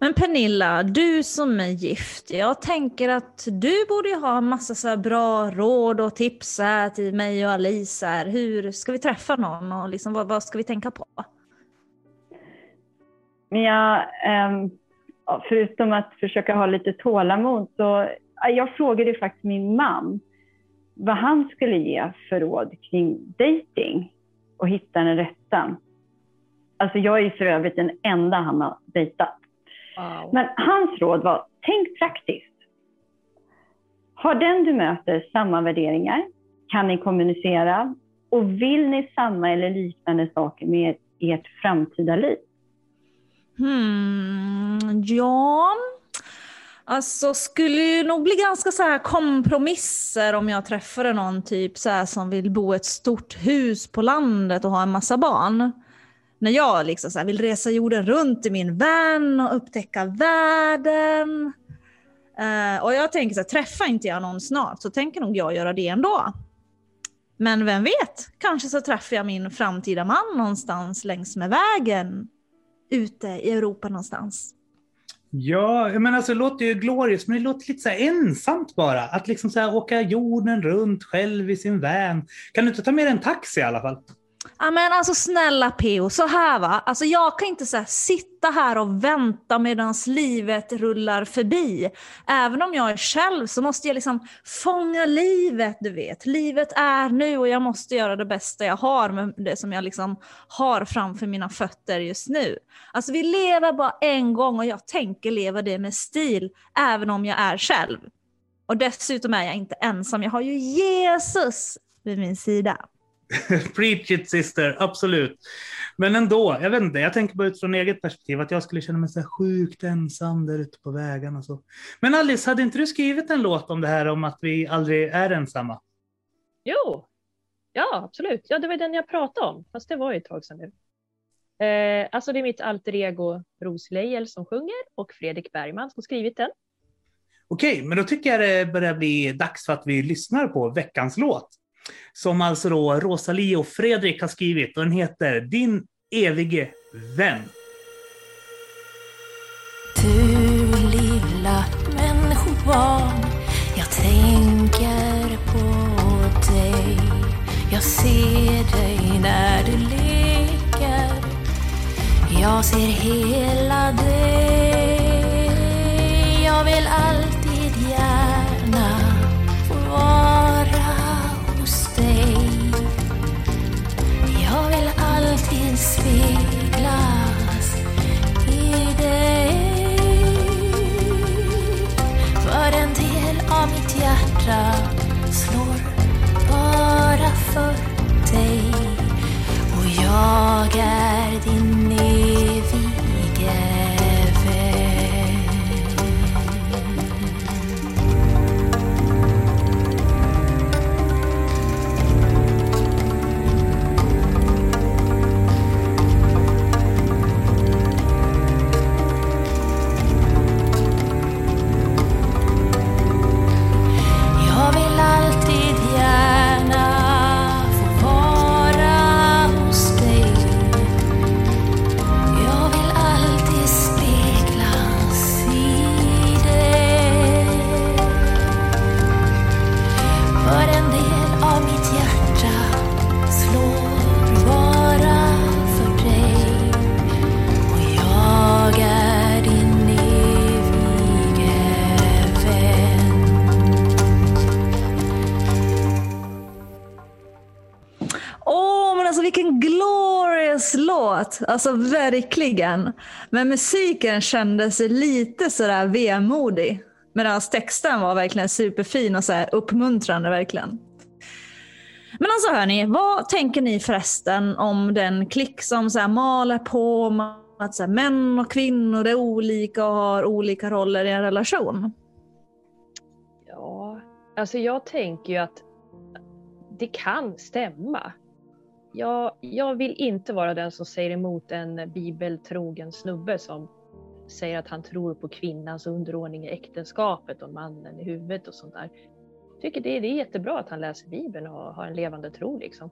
Speaker 2: Men Pernilla, du som är gift, jag tänker att du borde ha massa så bra råd och tips till mig och Alice. Här. Hur ska vi träffa någon och liksom, vad, vad ska vi tänka på?
Speaker 3: Men jag, ehm, förutom att försöka ha lite tålamod så jag frågade faktiskt min man vad han skulle ge för råd kring dating och hitta den rätta. Alltså jag är för övrigt den enda han har dejtat. Wow. Men hans råd var, tänk praktiskt. Har den du möter samma värderingar? Kan ni kommunicera? Och vill ni samma eller liknande saker med ert framtida liv?
Speaker 2: Hmm, ja, alltså skulle nog bli ganska så här kompromisser om jag träffade någon typ så som vill bo i ett stort hus på landet och ha en massa barn när jag liksom så vill resa jorden runt i min van och upptäcka världen. Uh, och jag tänker så här, träffar inte jag någon snart så tänker nog jag göra det ändå. Men vem vet, kanske så träffar jag min framtida man någonstans längs med vägen ute i Europa någonstans.
Speaker 1: Ja, men alltså det låter ju glorious, men det låter lite så ensamt bara. Att liksom så åka jorden runt själv i sin van. Kan du inte ta med dig en taxi i alla fall?
Speaker 2: Ja men alltså snälla Peo, så här va. Alltså jag kan inte så här, sitta här och vänta medan livet rullar förbi. Även om jag är själv så måste jag liksom fånga livet, du vet. Livet är nu och jag måste göra det bästa jag har med det som jag liksom har framför mina fötter just nu. Alltså vi lever bara en gång och jag tänker leva det med stil, även om jag är själv. Och dessutom är jag inte ensam, jag har ju Jesus vid min sida.
Speaker 1: Preach it sister, absolut. Men ändå, jag vet inte, jag tänker bara utifrån eget perspektiv att jag skulle känna mig så sjukt ensam där ute på vägarna. Så. Men Alice, hade inte du skrivit en låt om det här om att vi aldrig är ensamma?
Speaker 4: Jo, ja absolut. Ja, det var den jag pratade om, fast det var ju ett tag sedan nu. Eh, alltså det är mitt alter ego Ros Leijel som sjunger och Fredrik Bergman som skrivit den.
Speaker 1: Okej, men då tycker jag det börjar bli dags för att vi lyssnar på veckans låt som alltså då Rosalie och Fredrik har skrivit och den heter Din evige vän.
Speaker 5: Du lilla människobarn, jag tänker på dig. Jag ser dig när du leker. Jag ser hela dig.
Speaker 2: Alltså verkligen. Men musiken kändes lite sådär vemodig. Medan texten var verkligen superfin och så här uppmuntrande verkligen. Men alltså hörni, vad tänker ni förresten om den klick som så här maler på om att så män och kvinnor är olika och har olika roller i en relation?
Speaker 4: Ja, alltså jag tänker ju att det kan stämma. Jag, jag vill inte vara den som säger emot en bibeltrogen snubbe som säger att han tror på kvinnans underordning i äktenskapet och mannen i huvudet och sånt där. Jag tycker det, det är jättebra att han läser Bibeln och har en levande tro liksom.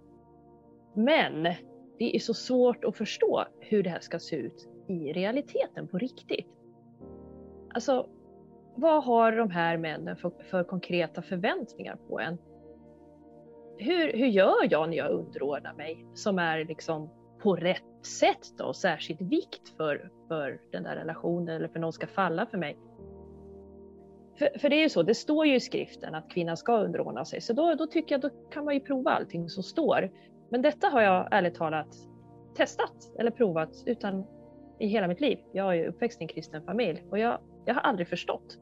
Speaker 4: Men det är så svårt att förstå hur det här ska se ut i realiteten på riktigt. Alltså, vad har de här männen för, för konkreta förväntningar på en? Hur, hur gör jag när jag underordnar mig som är liksom på rätt sätt då, särskilt vikt för, för den där relationen eller för någon ska falla för mig? För, för, det är ju så, det står ju i skriften att kvinnan ska underordna sig, så då, då tycker jag då kan man ju prova allting som står. Men detta har jag ärligt talat testat eller provat utan i hela mitt liv. Jag är ju uppväxt i en kristen familj och jag, jag har aldrig förstått.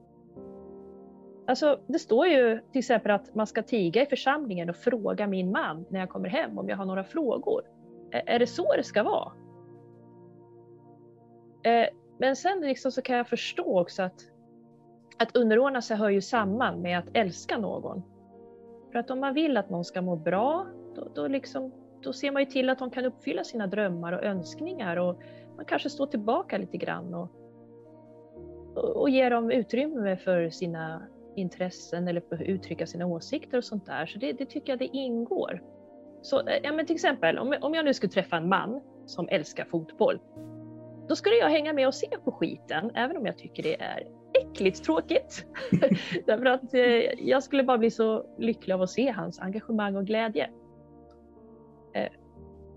Speaker 4: Alltså, det står ju till exempel att man ska tiga i församlingen och fråga min man när jag kommer hem om jag har några frågor. Är, det så det ska vara? Men sen liksom så kan jag förstå också att, att underordna sig hör ju samman med att älska någon. För att om man vill att någon ska må bra, då, då, liksom, då ser man ju till att de kan uppfylla sina drömmar och önskningar och man kanske står tillbaka lite grann och, och, och ger dem utrymme för sina intressen eller för att uttrycka sina åsikter och sånt där. Så det, det tycker jag det ingår. Så, eh, ja, men till exempel, om, om jag nu skulle träffa en man som älskar fotboll, då skulle jag hänga med och se på skiten, även om jag tycker det är äckligt tråkigt. Därför att eh, jag skulle bara bli så lycklig av att se hans engagemang och glädje. Eh,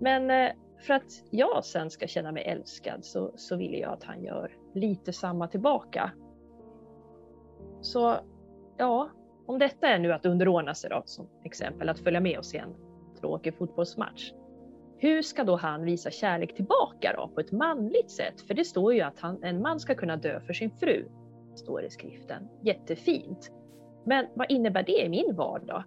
Speaker 4: men eh, för att jag sen ska känna mig älskad så, så vill jag att han gör lite samma tillbaka. Så ja, om detta är nu att underordna sig då, som exempel, att följa med och se en tråkig fotbollsmatch. Hur ska då han visa kärlek tillbaka då på ett manligt sätt? För det står ju att han, en man ska kunna dö för sin fru, står i skriften. Jättefint. Men vad innebär det i min vardag?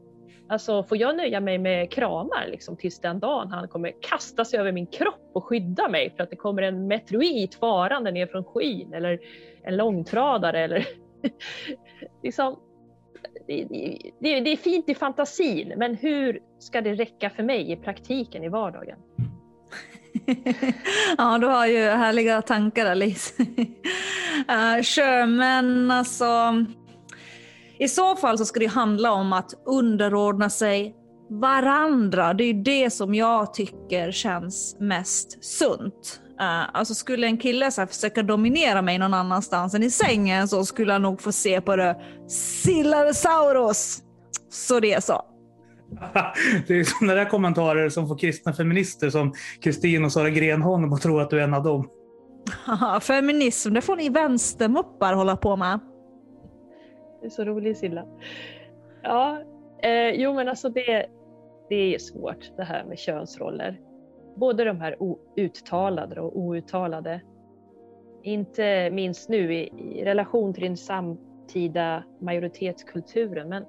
Speaker 4: Alltså får jag nöja mig med kramar liksom, tills den dagen han kommer kasta sig över min kropp och skydda mig för att det kommer en meteorit farande ner från skyn eller en långtradare eller liksom, det, det, det, är fint i fantasin, men hur ska det räcka för mig i praktiken i vardagen?
Speaker 2: ja, du har ju härliga tankar Alice. Eh, uh, sure, men alltså i så fall så ska det handla om att underordna sig varandra. Det är det som jag tycker känns mest sunt. Uh, alltså skulle en kille så här, försöka dominera mig någon annanstans än i sängen så skulle han nog få se på det Sillasaurus. Så det är så.
Speaker 1: det är sådana där kommentarer som får kristna feminister som Kristin och Sara Grenholm att tro att du är en av dem.
Speaker 2: Feminism, det får ni vänstermuppar hålla på med.
Speaker 4: Det är så rolig Silla. Ja, eh, jo men alltså det, det är svårt det här med könsroller. Både de här uttalade och outtalade. Inte minst nu i, i relation till den samtida majoritetskulturen. Men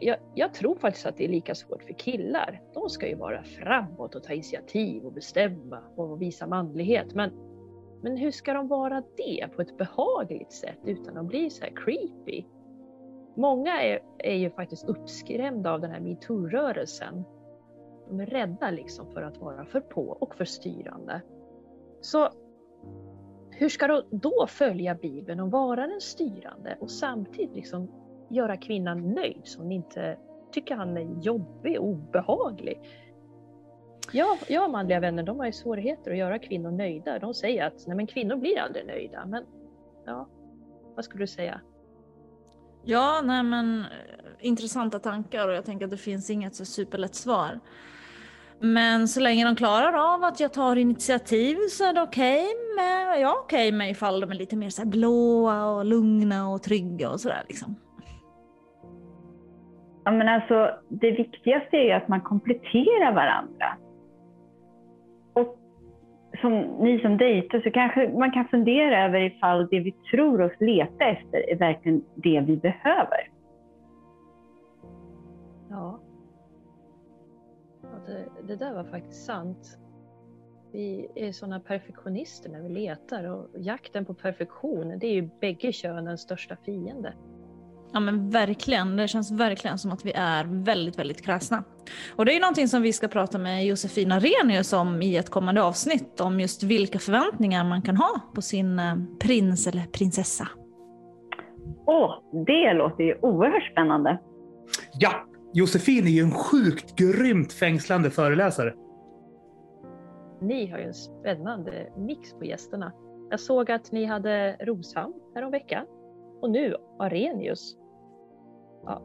Speaker 4: jag, jag, tror faktiskt att det är lika svårt för killar. De ska ju vara framåt och ta initiativ och bestämma och visa manlighet. Men men hur ska de vara det på ett behagligt sätt utan att bli så här creepy? Många är, är ju faktiskt uppskrämda av den här metoo-rörelsen. De är rädda liksom för att vara för på och för styrande. Så hur ska de då följa Bibeln och vara den styrande och samtidigt liksom göra kvinnan nöjd så hon inte tycker han är jobbig och obehaglig? Ja, jag och manliga vänner de har ju svårigheter att göra kvinnor nöjda. De säger att nej, men kvinnor blir aldrig nöjda. Men ja, vad skulle du säga?
Speaker 2: Ja, nej men eh, intressanta tankar och jag tänker att det finns inget så superlätt svar. Men så länge de klarar av att jag tar initiativ så är det okej okay med, ja, okej med ifall de är lite mer så blåa och lugna och trygga och sådär liksom.
Speaker 3: Ja, men alltså, det viktigaste är ju att man kompletterar varandra. som ni som dejtar så kanske man kan fundera över ifall det vi tror oss leta efter är verkligen det vi behöver.
Speaker 4: Ja. Ja det, det där var faktiskt sant. Vi är sådana perfektionister när vi letar och jakten på perfektion, det är ju bägge könens största fiende.
Speaker 2: Ja men verkligen, det känns verkligen som att vi är väldigt, väldigt kräsna. Och det är ju någonting som vi ska prata med Josefina Renius om i ett kommande avsnitt, om just vilka förväntningar man kan ha på sin eh, prins eller prinsessa.
Speaker 3: Åh, det låter ju oerhört spännande.
Speaker 1: Ja, Josefin är ju en sjukt grymt fängslande föreläsare.
Speaker 4: Ni har ju en spännande mix på gästerna. Jag såg att ni hade Roshamn häromveckan och nu Arrhenius. Ja.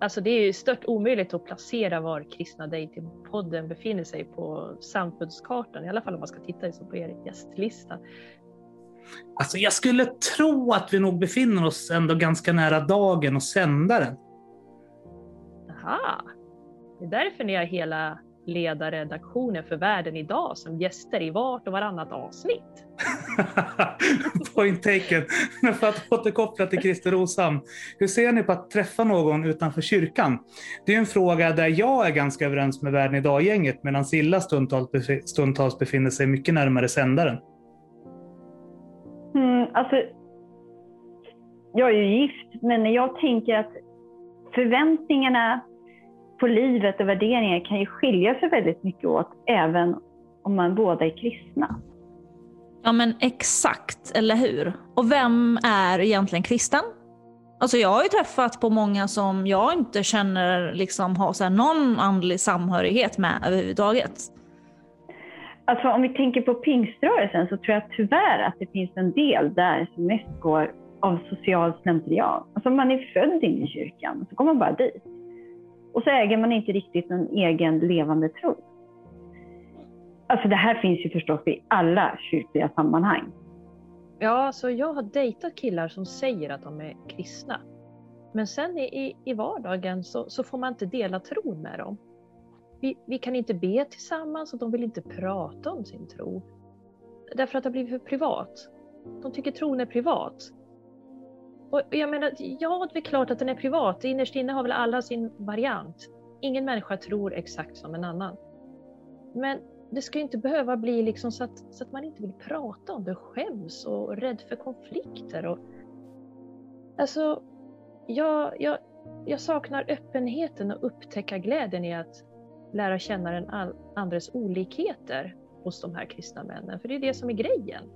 Speaker 4: Alltså det är ju stört omöjligt att placera var Kristna Dating-podden befinner sig på samfundskartan, i alla fall om man ska titta på er gästlista.
Speaker 1: Alltså jag skulle tro att vi nog befinner oss ändå ganska nära dagen och sändaren.
Speaker 4: Aha. Det är därför ni har hela ledarredaktionen för Världen idag som gäster i vart och varannat avsnitt.
Speaker 1: Point taken. Men för att återkoppla till Christer Rosam. Hur ser ni på att träffa någon utanför kyrkan? Det är en fråga där jag är ganska överens med Världen idag-gänget medan Silla stundtals, stundtals befinner sig mycket närmare sändaren.
Speaker 3: Mm, alltså, jag är ju gift, men jag tänker att förväntningarna på livet och värderingar kan ju skilja sig väldigt mycket åt även om man båda är kristna.
Speaker 2: Ja men exakt, eller hur? Och vem är egentligen kristen? Alltså jag har ju träffat på många som jag inte känner liksom har så någon andlig samhörighet med överhuvudtaget.
Speaker 3: Alltså om vi tänker på pingströrelsen så tror jag tyvärr att det finns en del där som mest går av social slentrian. Alltså man är född in i kyrkan, så går man bara dit. Och så äger man inte riktigt någon egen levande tro. Alltså det här finns ju förstås i alla kyrkliga sammanhang.
Speaker 4: Ja, så jag har dejtat killar som säger att de är kristna. Men sen i, i vardagen så, så får man inte dela tron med dem. Vi, vi, kan inte be tillsammans och de vill inte prata om sin tro. Därför att det har blivit för privat. De tycker tron är privat. Och jag menar, ja det är klart att den är privat. Innerst inne har väl alla sin variant. Ingen människa tror exakt som en annan. Men det ska inte behöva bli liksom så, att, så att man inte vill prata om det, skäms och är rädd för konflikter. Och, alltså, jag, jag, jag saknar öppenheten och upptäcka glädjen i att lära känna den andres olikheter hos de här kristna männen, för det är det som är grejen.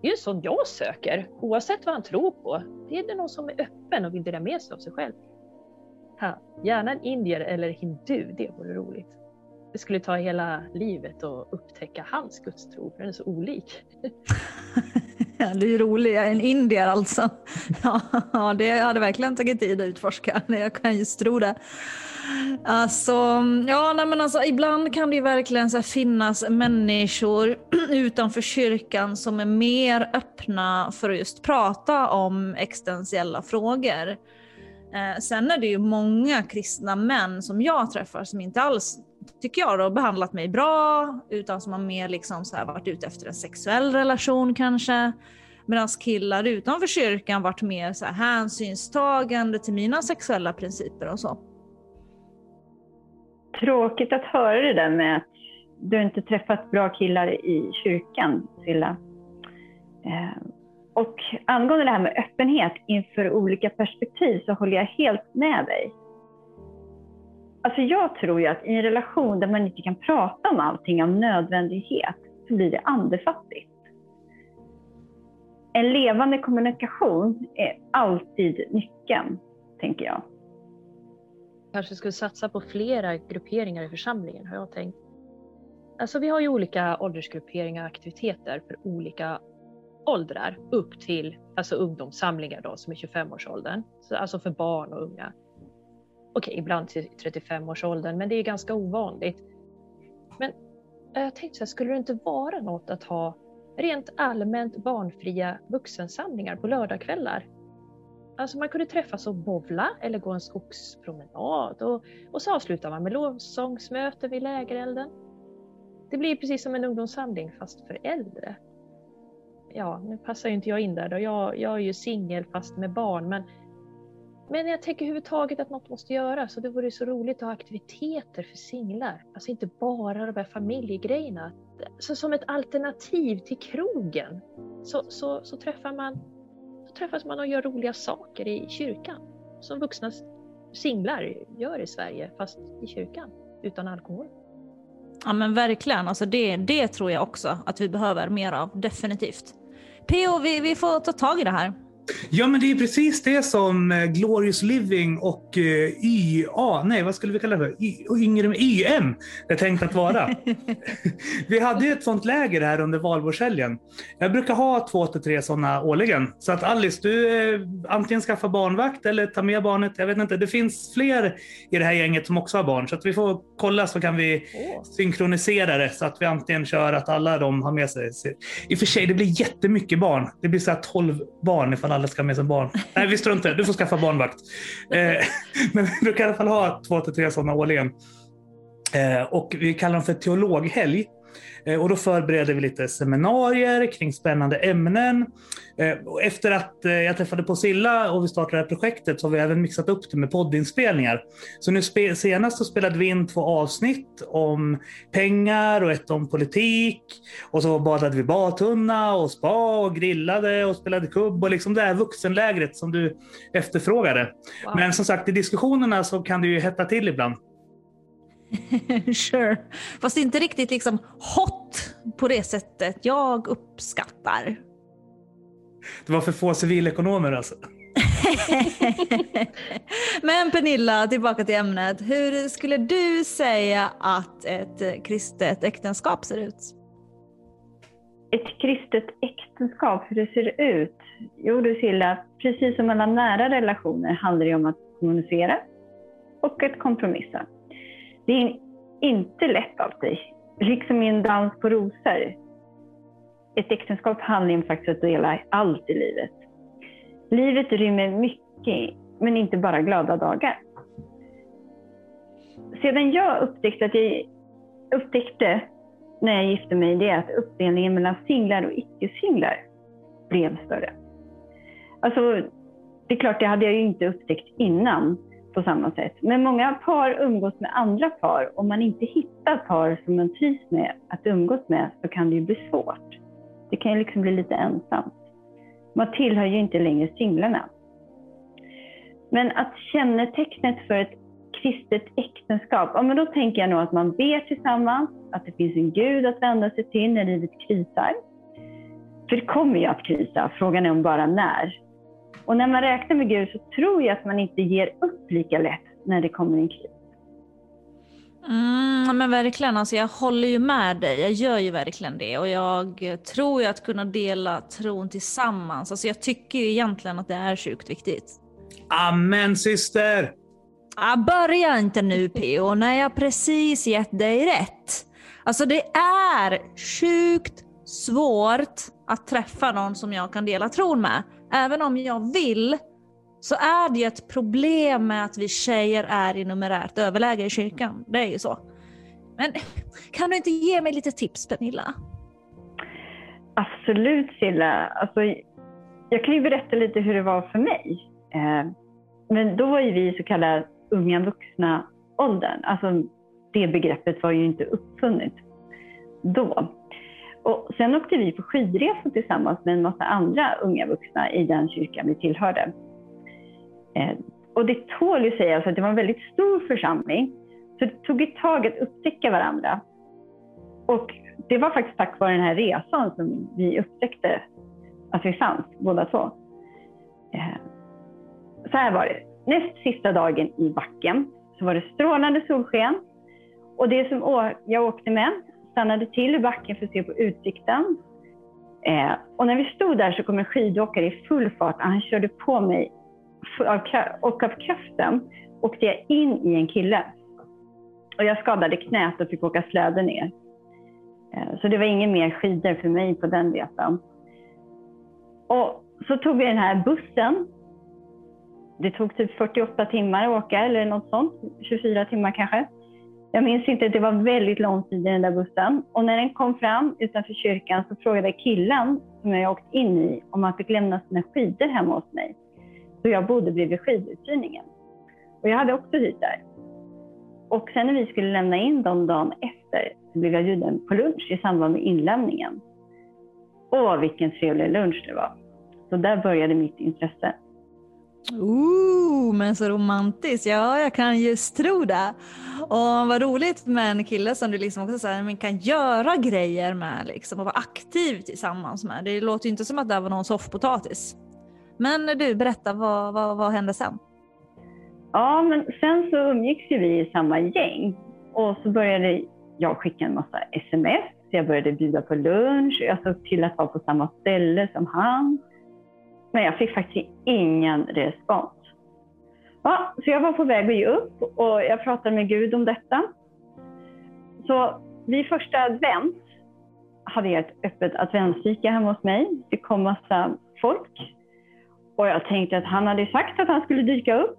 Speaker 4: Det är ju sån jag söker, oavsett vad han tror på. Det är det någon som är öppen och vill dela med sig av sig själv. Ha, gärna en indier eller hindu, det vore roligt. Det skulle ta hela livet att upptäcka hans gudstro, för den är så olik.
Speaker 2: ja, det är ju roligt, en indier alltså. Ja, det hade verkligen tagit tid att utforska, jag kan just tro det. Alltså, ja, nej, men alltså, ibland kan det ju verkligen så finnas människor utanför kyrkan som är mer öppna för att just prata om existentiella frågor. Eh, sen är det ju många kristna män som jag träffar som inte alls, tycker jag, har behandlat mig bra, utan som har mer liksom så här varit ute efter en sexuell relation kanske. Medan killar utanför kyrkan varit mer så här hänsynstagande till mina sexuella principer och så.
Speaker 3: Tråkigt att höra det där med att du inte träffat bra killar i kyrkan, Silla. Eh, och angående det här med öppenhet inför olika perspektiv så håller jag helt med dig. Alltså jag tror ju att i en relation där man inte kan prata om allting av nödvändighet så blir det andefattigt. En levande kommunikation är alltid nyckeln, tänker jag
Speaker 4: kanske skulle satsa på flera grupperingar i församlingen har jag tänkt. Alltså vi har ju olika åldersgrupperingar och aktiviteter för olika åldrar upp till alltså ungdomssamlingar då som är 25-årsåldern. Alltså för barn och unga. Okej, ibland till 35-årsåldern, men det är ganska ovanligt. Men eh, jag tänkte så här, skulle det inte vara något att ha rent allmänt barnfria vuxensamlingar på lördagskvällar? Alltså man kunde träffas och bovla eller gå en skogspromenad och, och så avslutar man med lovsångsmöte vid lägerelden. Det blir precis som en ungdomssamling fast för äldre. Ja, nu passar ju inte jag in där då. Jag, jag är ju singel fast med barn, men men jag tänker överhuvudtaget att något måste göras och det vore så roligt att ha aktiviteter för singlar. Alltså inte bara de här familjegrejerna. Så som ett alternativ till krogen så, så, så, träffar man, träffas man och gör roliga saker i kyrkan. Som vuxna singlar gör i Sverige, fast i kyrkan, utan alkohol.
Speaker 2: Ja men verkligen, alltså det, det tror jag också att vi behöver mer av, definitivt. PO, vi, vi får ta tag i det här.
Speaker 1: Ja, men det är precis det som eh, Glorious Living och eh, YA, nej vad skulle vi kalla det för? Y, yngre, YM är tänkt att vara. vi hade ju ett sånt läger här under valborgshelgen. Jag brukar ha två till tre sådana årligen. Så att Alice, du eh, antingen skaffar barnvakt eller ta med barnet. Jag vet inte, det finns fler i det här gänget som också har barn. Så att vi får kolla så kan vi oh. synkronisera det så att vi antingen kör att alla de har med sig. I och för sig, det blir jättemycket barn. Det blir så här 12 barn ifall alla ska ha med sig barn. Nej, vi struntar Du får skaffa barnvakt. Eh, men vi brukar i alla fall ha två till tre sådana årligen. Eh, och vi kallar dem för teologhelg. Eh, och då förbereder vi lite seminarier kring spännande ämnen. Eh, efter att eh, jag träffade på Silla och vi startade det här projektet så har vi även mixat upp det med poddinspelningar. Så nu senast så spelade vi in två avsnitt om pengar och ett om politik. Och så badade vi badtunna och spa och grillade och spelade kubb och liksom det här vuxenlägret som du efterfrågade. Wow. Men som sagt i diskussionerna så kan det ju hetta till ibland.
Speaker 2: sure. Fast inte riktigt liksom hot på det sättet jag uppskattar.
Speaker 1: Det var för få civilekonomer alltså?
Speaker 2: Men Pernilla, tillbaka till ämnet. Hur skulle du säga att ett kristet äktenskap ser ut?
Speaker 3: Ett kristet äktenskap, hur det ser ut? Jo du Silla, precis som alla nära relationer handlar det om att kommunicera och att kompromissa. Det är inte lätt alltid, liksom i en dans på rosor. Ett äktenskap handlar ju faktiskt om att dela allt i livet. Livet rymmer mycket, men inte bara glada dagar. Sedan jag upptäckte att jag upptäckte när jag gifte mig, det är att uppdelningen mellan singlar och icke-singlar blev större. Alltså, det är klart, det hade jag ju inte upptäckt innan på samma sätt. Men många par umgås med andra par. Om man inte hittar par som man trivs med att umgås med så kan det ju bli svårt. Det kan ju liksom bli lite ensamt. Man tillhör ju inte längre singlarna. Men att kännetecknet för ett kristet äktenskap, ja, men då tänker jag nog att man ber tillsammans, att det finns en Gud att vända sig till när livet krisar. För det kommer ju att krisa, frågan är om bara när. Och när man räknar med Gud så tror jag att man inte ger upp lika lätt när det kommer en kris.
Speaker 2: Mm, men verkligen, alltså jag håller ju med dig. Jag gör ju verkligen det. Och jag tror ju att kunna dela tron tillsammans. Alltså jag tycker ju egentligen att det är sjukt viktigt.
Speaker 1: Amen syster!
Speaker 2: Ah, börja inte nu PO, när jag precis gett dig rätt. Alltså det är sjukt svårt att träffa någon som jag kan dela tron med. Även om jag vill så är det ju ett problem med att vi tjejer är i numerärt överläge i kyrkan. Det är ju så. Men kan du inte ge mig lite tips Pernilla?
Speaker 3: Absolut Silla. Alltså, jag kan ju berätta lite hur det var för mig. Eh, men då var ju vi så kallade unga vuxna åldern. Alltså, det begreppet var ju inte uppfunnet då. Och sen åkte vi på skidresor tillsammans med en massa andra unga vuxna i den kyrkan vi tillhörde. Eh, och det tål ju sägas att det var en väldigt stor församling, så det tog ett tag att upptäcka varandra. Och det var faktiskt tack vare den här resan som vi upptäckte att vi fanns båda två. Eh, så här var det. Näst sista dagen i backen så var det strålande solsken. Och det som jag åkte med stannade till i backen för att se på utsikten. Eh, och när vi stod där så kom en skidåkare i full fart och han körde på mig och av kraften åkte jag in i en kille. Och jag skadade knät och fick åka släde ner. Eh, så det var ingen mer skidor för mig på den resan. Och så tog vi den här bussen. Det tog typ 48 timmar att åka eller något sånt, 24 timmar kanske. Jag minns inte, det var väldigt lång tid i den där bussen. Och när den kom fram utanför kyrkan så frågade killen som jag åkt in i om han fick lämna sina skidor hemma hos mig. Så jag bodde bredvid skiduthyrningen. Och jag hade också hyrt där. Och sen när vi skulle lämna in dem dagen efter så blev jag bjuden på lunch i samband med inlämningen. Åh, vilken trevlig lunch det var. Så där började mitt intresse.
Speaker 2: Ooh, men så romantiskt. Ja, jag kan just tro det. Och vad roligt med en kille som du liksom också så här, men kan göra grejer med liksom, och vara aktiv tillsammans med. Det låter ju inte som att det var någon soffpotatis. Men du, berätta, vad, vad, vad hände sen?
Speaker 3: Ja, men sen så umgicks ju vi i samma gäng och så började jag skicka en massa sms. Jag började bjuda på lunch. Jag såg till att vara på samma ställe som han. Men jag fick faktiskt ingen respons. Ja, så jag var på väg att ge upp och jag pratade med Gud om detta. Så vid första advent hade jag ett öppet adventsfika hemma hos mig. Det kom massa folk. Och jag tänkte att han hade sagt att han skulle dyka upp.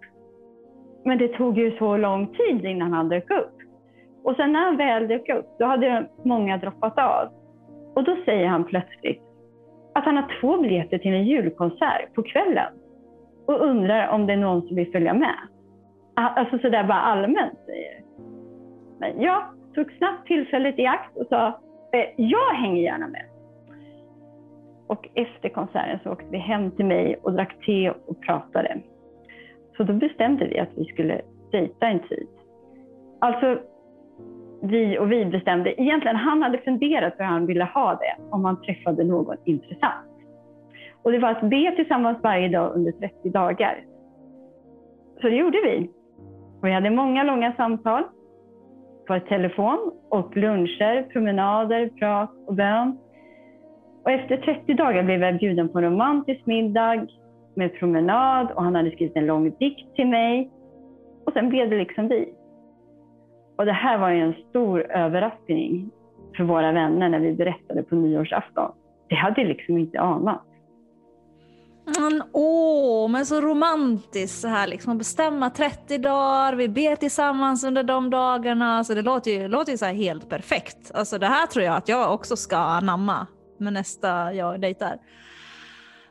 Speaker 3: Men det tog ju så lång tid innan han dök upp. Och sen när han väl dök upp, då hade många droppat av. Och då säger han plötsligt att han har två biljetter till en julkonsert på kvällen. Och undrar om det är någon som vill följa med. Alltså sådär bara allmänt säger. Men jag tog snabbt tillfället i akt och sa, eh, jag hänger gärna med. Och efter konserten så åkte vi hem till mig och drack te och pratade. Så då bestämde vi att vi skulle dejta en tid. Alltså, vi och vi bestämde. Egentligen, han hade funderat hur han ville ha det om han träffade någon intressant. Och det var att be tillsammans varje dag under 30 dagar. Så det gjorde vi. Och vi hade många långa samtal på telefon och luncher, promenader, prat och bön. Och efter 30 dagar blev jag bjuden på en romantisk middag med promenad och han hade skrivit en lång dikt till mig. Och sen blev det liksom vi. Och det här var ju en stor överraskning för våra vänner när vi berättade på nyårsafton. Det hade jag liksom inte anat.
Speaker 2: Men åh, men så romantiskt så här liksom att bestämma 30 dagar, vi ber tillsammans under de dagarna. Så det låter ju, låter ju så helt perfekt. Alltså det här tror jag att jag också ska anamma med nästa jag dejtar.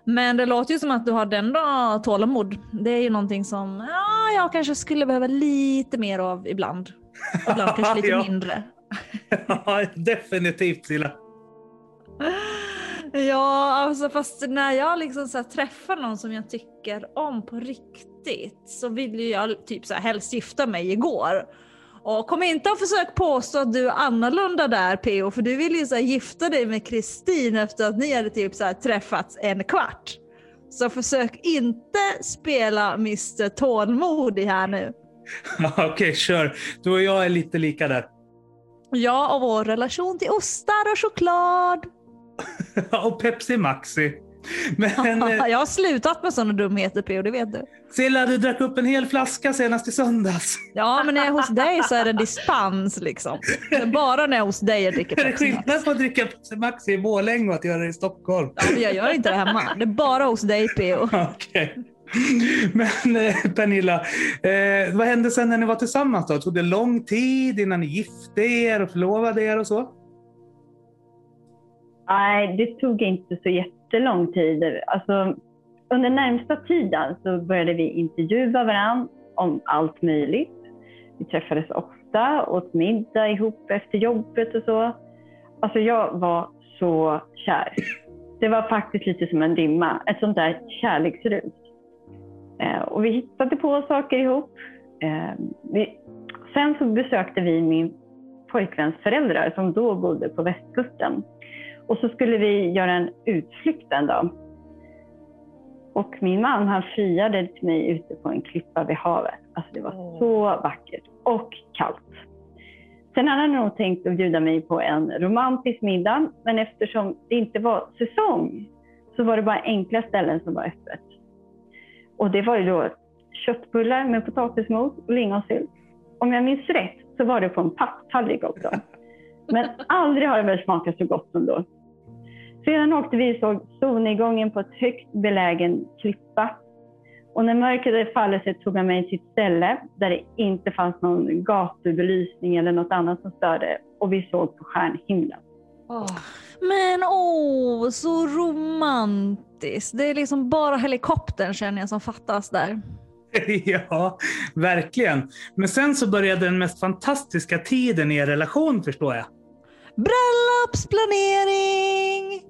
Speaker 2: Men det låter ju som att du har den då tålamod. Det är ju någonting som ja, jag kanske skulle behöva lite mer av ibland. Ibland kanske lite
Speaker 1: Ja.
Speaker 2: mindre.
Speaker 1: ja, definitivt Silla.
Speaker 2: Ja, alltså fast när jag liksom så här träffar någon som jag tycker om på riktigt så vill ju jag typ så här helst gifta mig igår. Och kom inte och försök påstå att du är annorlunda där PO, för du vill ju så här gifta dig med Kristin efter att ni hade typ så här träffats en kvart. Så försök inte spela Mr Tålmodig här nu.
Speaker 1: Ja, Okej, kör. Du och jag är lite lika där.
Speaker 2: Ja, och vår relation till ostar och choklad.
Speaker 1: och Pepsi Maxi. Men eh,
Speaker 2: jag har slutat med sådana dumheter PO, det vet du.
Speaker 1: Silla, du drack upp en hel flaska senast i söndags.
Speaker 2: Ja, men när jag är hos dig så är det dispens liksom. Det är bara när jag är hos dig jag dricker
Speaker 1: Är det
Speaker 2: Pepsi Max.
Speaker 1: skillnad på att dricka Pepsi Maxi i Borlänge och att göra det i Stockholm?
Speaker 2: Ja, men jag gör inte det hemma. Det är bara hos dig PO.
Speaker 1: Okej. Men eh, Pernilla, eh, vad hände sen när ni var tillsammans då? Tog det lång tid innan ni gifte er och förlovade er och så?
Speaker 3: Nej, det tog inte så jättelång tid. Alltså, under närmsta tiden så började vi intervjua varandra om allt möjligt. Vi träffades ofta, åt middag ihop efter jobbet och så. Alltså jag var så kär. Det var faktiskt lite som en dimma, ett sånt där kärleksrus. Eh, och vi hittade på saker ihop. Eh, vi, sen så besökte vi min pojkväns föräldrar som då bodde på västkusten. Och så skulle vi göra en utflykt en dag. Och min man han friade till mig ute på en klippa vid havet. Alltså det var
Speaker 2: Åh.
Speaker 3: så vackert och kallt. Sen hade han nog tänkt att bjuda mig på en romantisk middag, men eftersom det inte var säsong så var det bara enkla ställen som var öppet. Och det var ju då köttbullar med potatismos och lingonsylt. Om jag minns rätt så var det på en papptallrik också. Men aldrig har det väl smakat så gott som då. Sedan åkte vi och såg solnedgången på ett högt belägen klippa. Och när mörkret hade fallit sig tog han mig till ett ställe där det inte fanns någon gatubelysning eller något annat som störde och vi såg på stjärnhimlen.
Speaker 2: Oh. Men åh, så romantiskt. Det är liksom bara helikoptern känner jag som fattas där.
Speaker 1: ja, verkligen. Men sen så började den mest fantastiska tiden i er relation förstår jag.
Speaker 2: Bröllopsplanering!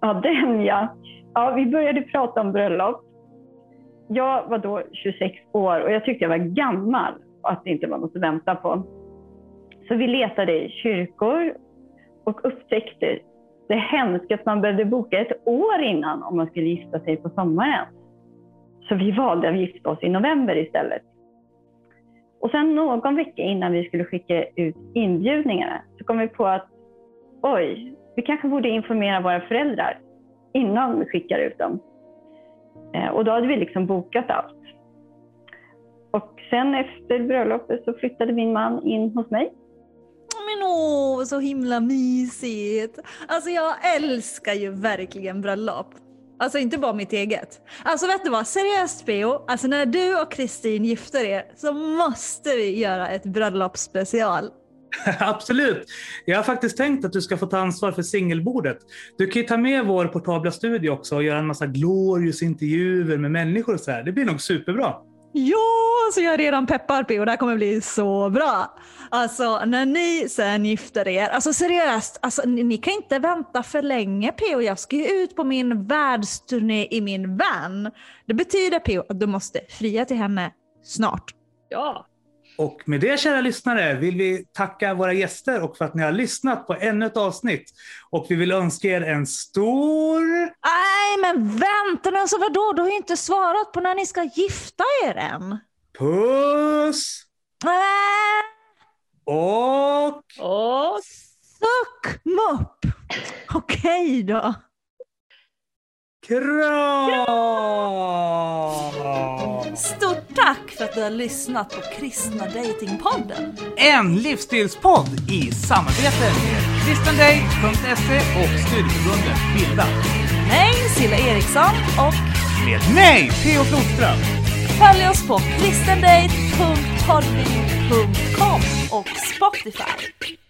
Speaker 3: Ja, den ja. Ja, vi började prata om bröllop. Jag var då 26 år och jag tyckte jag var gammal och att det inte var något att vänta på. Så vi letade i kyrkor och upptäckte det hemska att man behövde boka ett år innan om man skulle gifta sig på sommaren. Så vi valde att gifta oss i november istället. Och sen någon vecka innan vi skulle skicka ut inbjudningarna så kom vi på att oj, vi kanske borde informera våra föräldrar innan vi skickar ut dem. Eh, och då hade vi liksom bokat allt. Och sen efter bröllopet så flyttade min man in hos mig.
Speaker 2: Men åh, så himla mysigt! Alltså jag älskar ju verkligen bröllop. Alltså inte bara mitt eget. Alltså vet du vad, seriöst Beo, alltså när du och Kristin gifter er så måste vi göra ett bröllopsspecial.
Speaker 1: Absolut. Jag har faktiskt tänkt att du ska få ta ansvar för singelbordet. Du kan ju ta med vår portabla studio också och göra en massa glorious intervjuer med människor och så här. Det blir nog superbra.
Speaker 2: Ja, så jag är redan peppad på och det här kommer bli så bra. Alltså när ni sen gifter er, alltså seriöst, alltså, ni, ni kan inte vänta för länge P.O. Jag ska ju ut på min världsturné i min van. Det betyder P.O. att du måste fria till henne snart.
Speaker 4: Ja.
Speaker 1: Och med det kära lyssnare vill vi tacka våra gäster och för att ni har lyssnat på ännu ett avsnitt. Och vi vill önska er en stor...
Speaker 2: Nej men vänta nu, alltså vadå? Du har ju inte svarat på när ni ska gifta er än.
Speaker 1: Puss!
Speaker 2: Äh.
Speaker 1: Och...
Speaker 4: Och...
Speaker 2: Suck mupp! Okej då.
Speaker 1: Kram!
Speaker 2: Stort tack för att du har lyssnat på Kristna Datingpodden.
Speaker 1: En livsstilspodd i samarbete med kristendate.se och studieförbundet Bilda.
Speaker 2: Mig, Silla Eriksson och
Speaker 1: Med mig, Theo Flodström
Speaker 2: följ oss på kristendate.podbean.com och Spotify.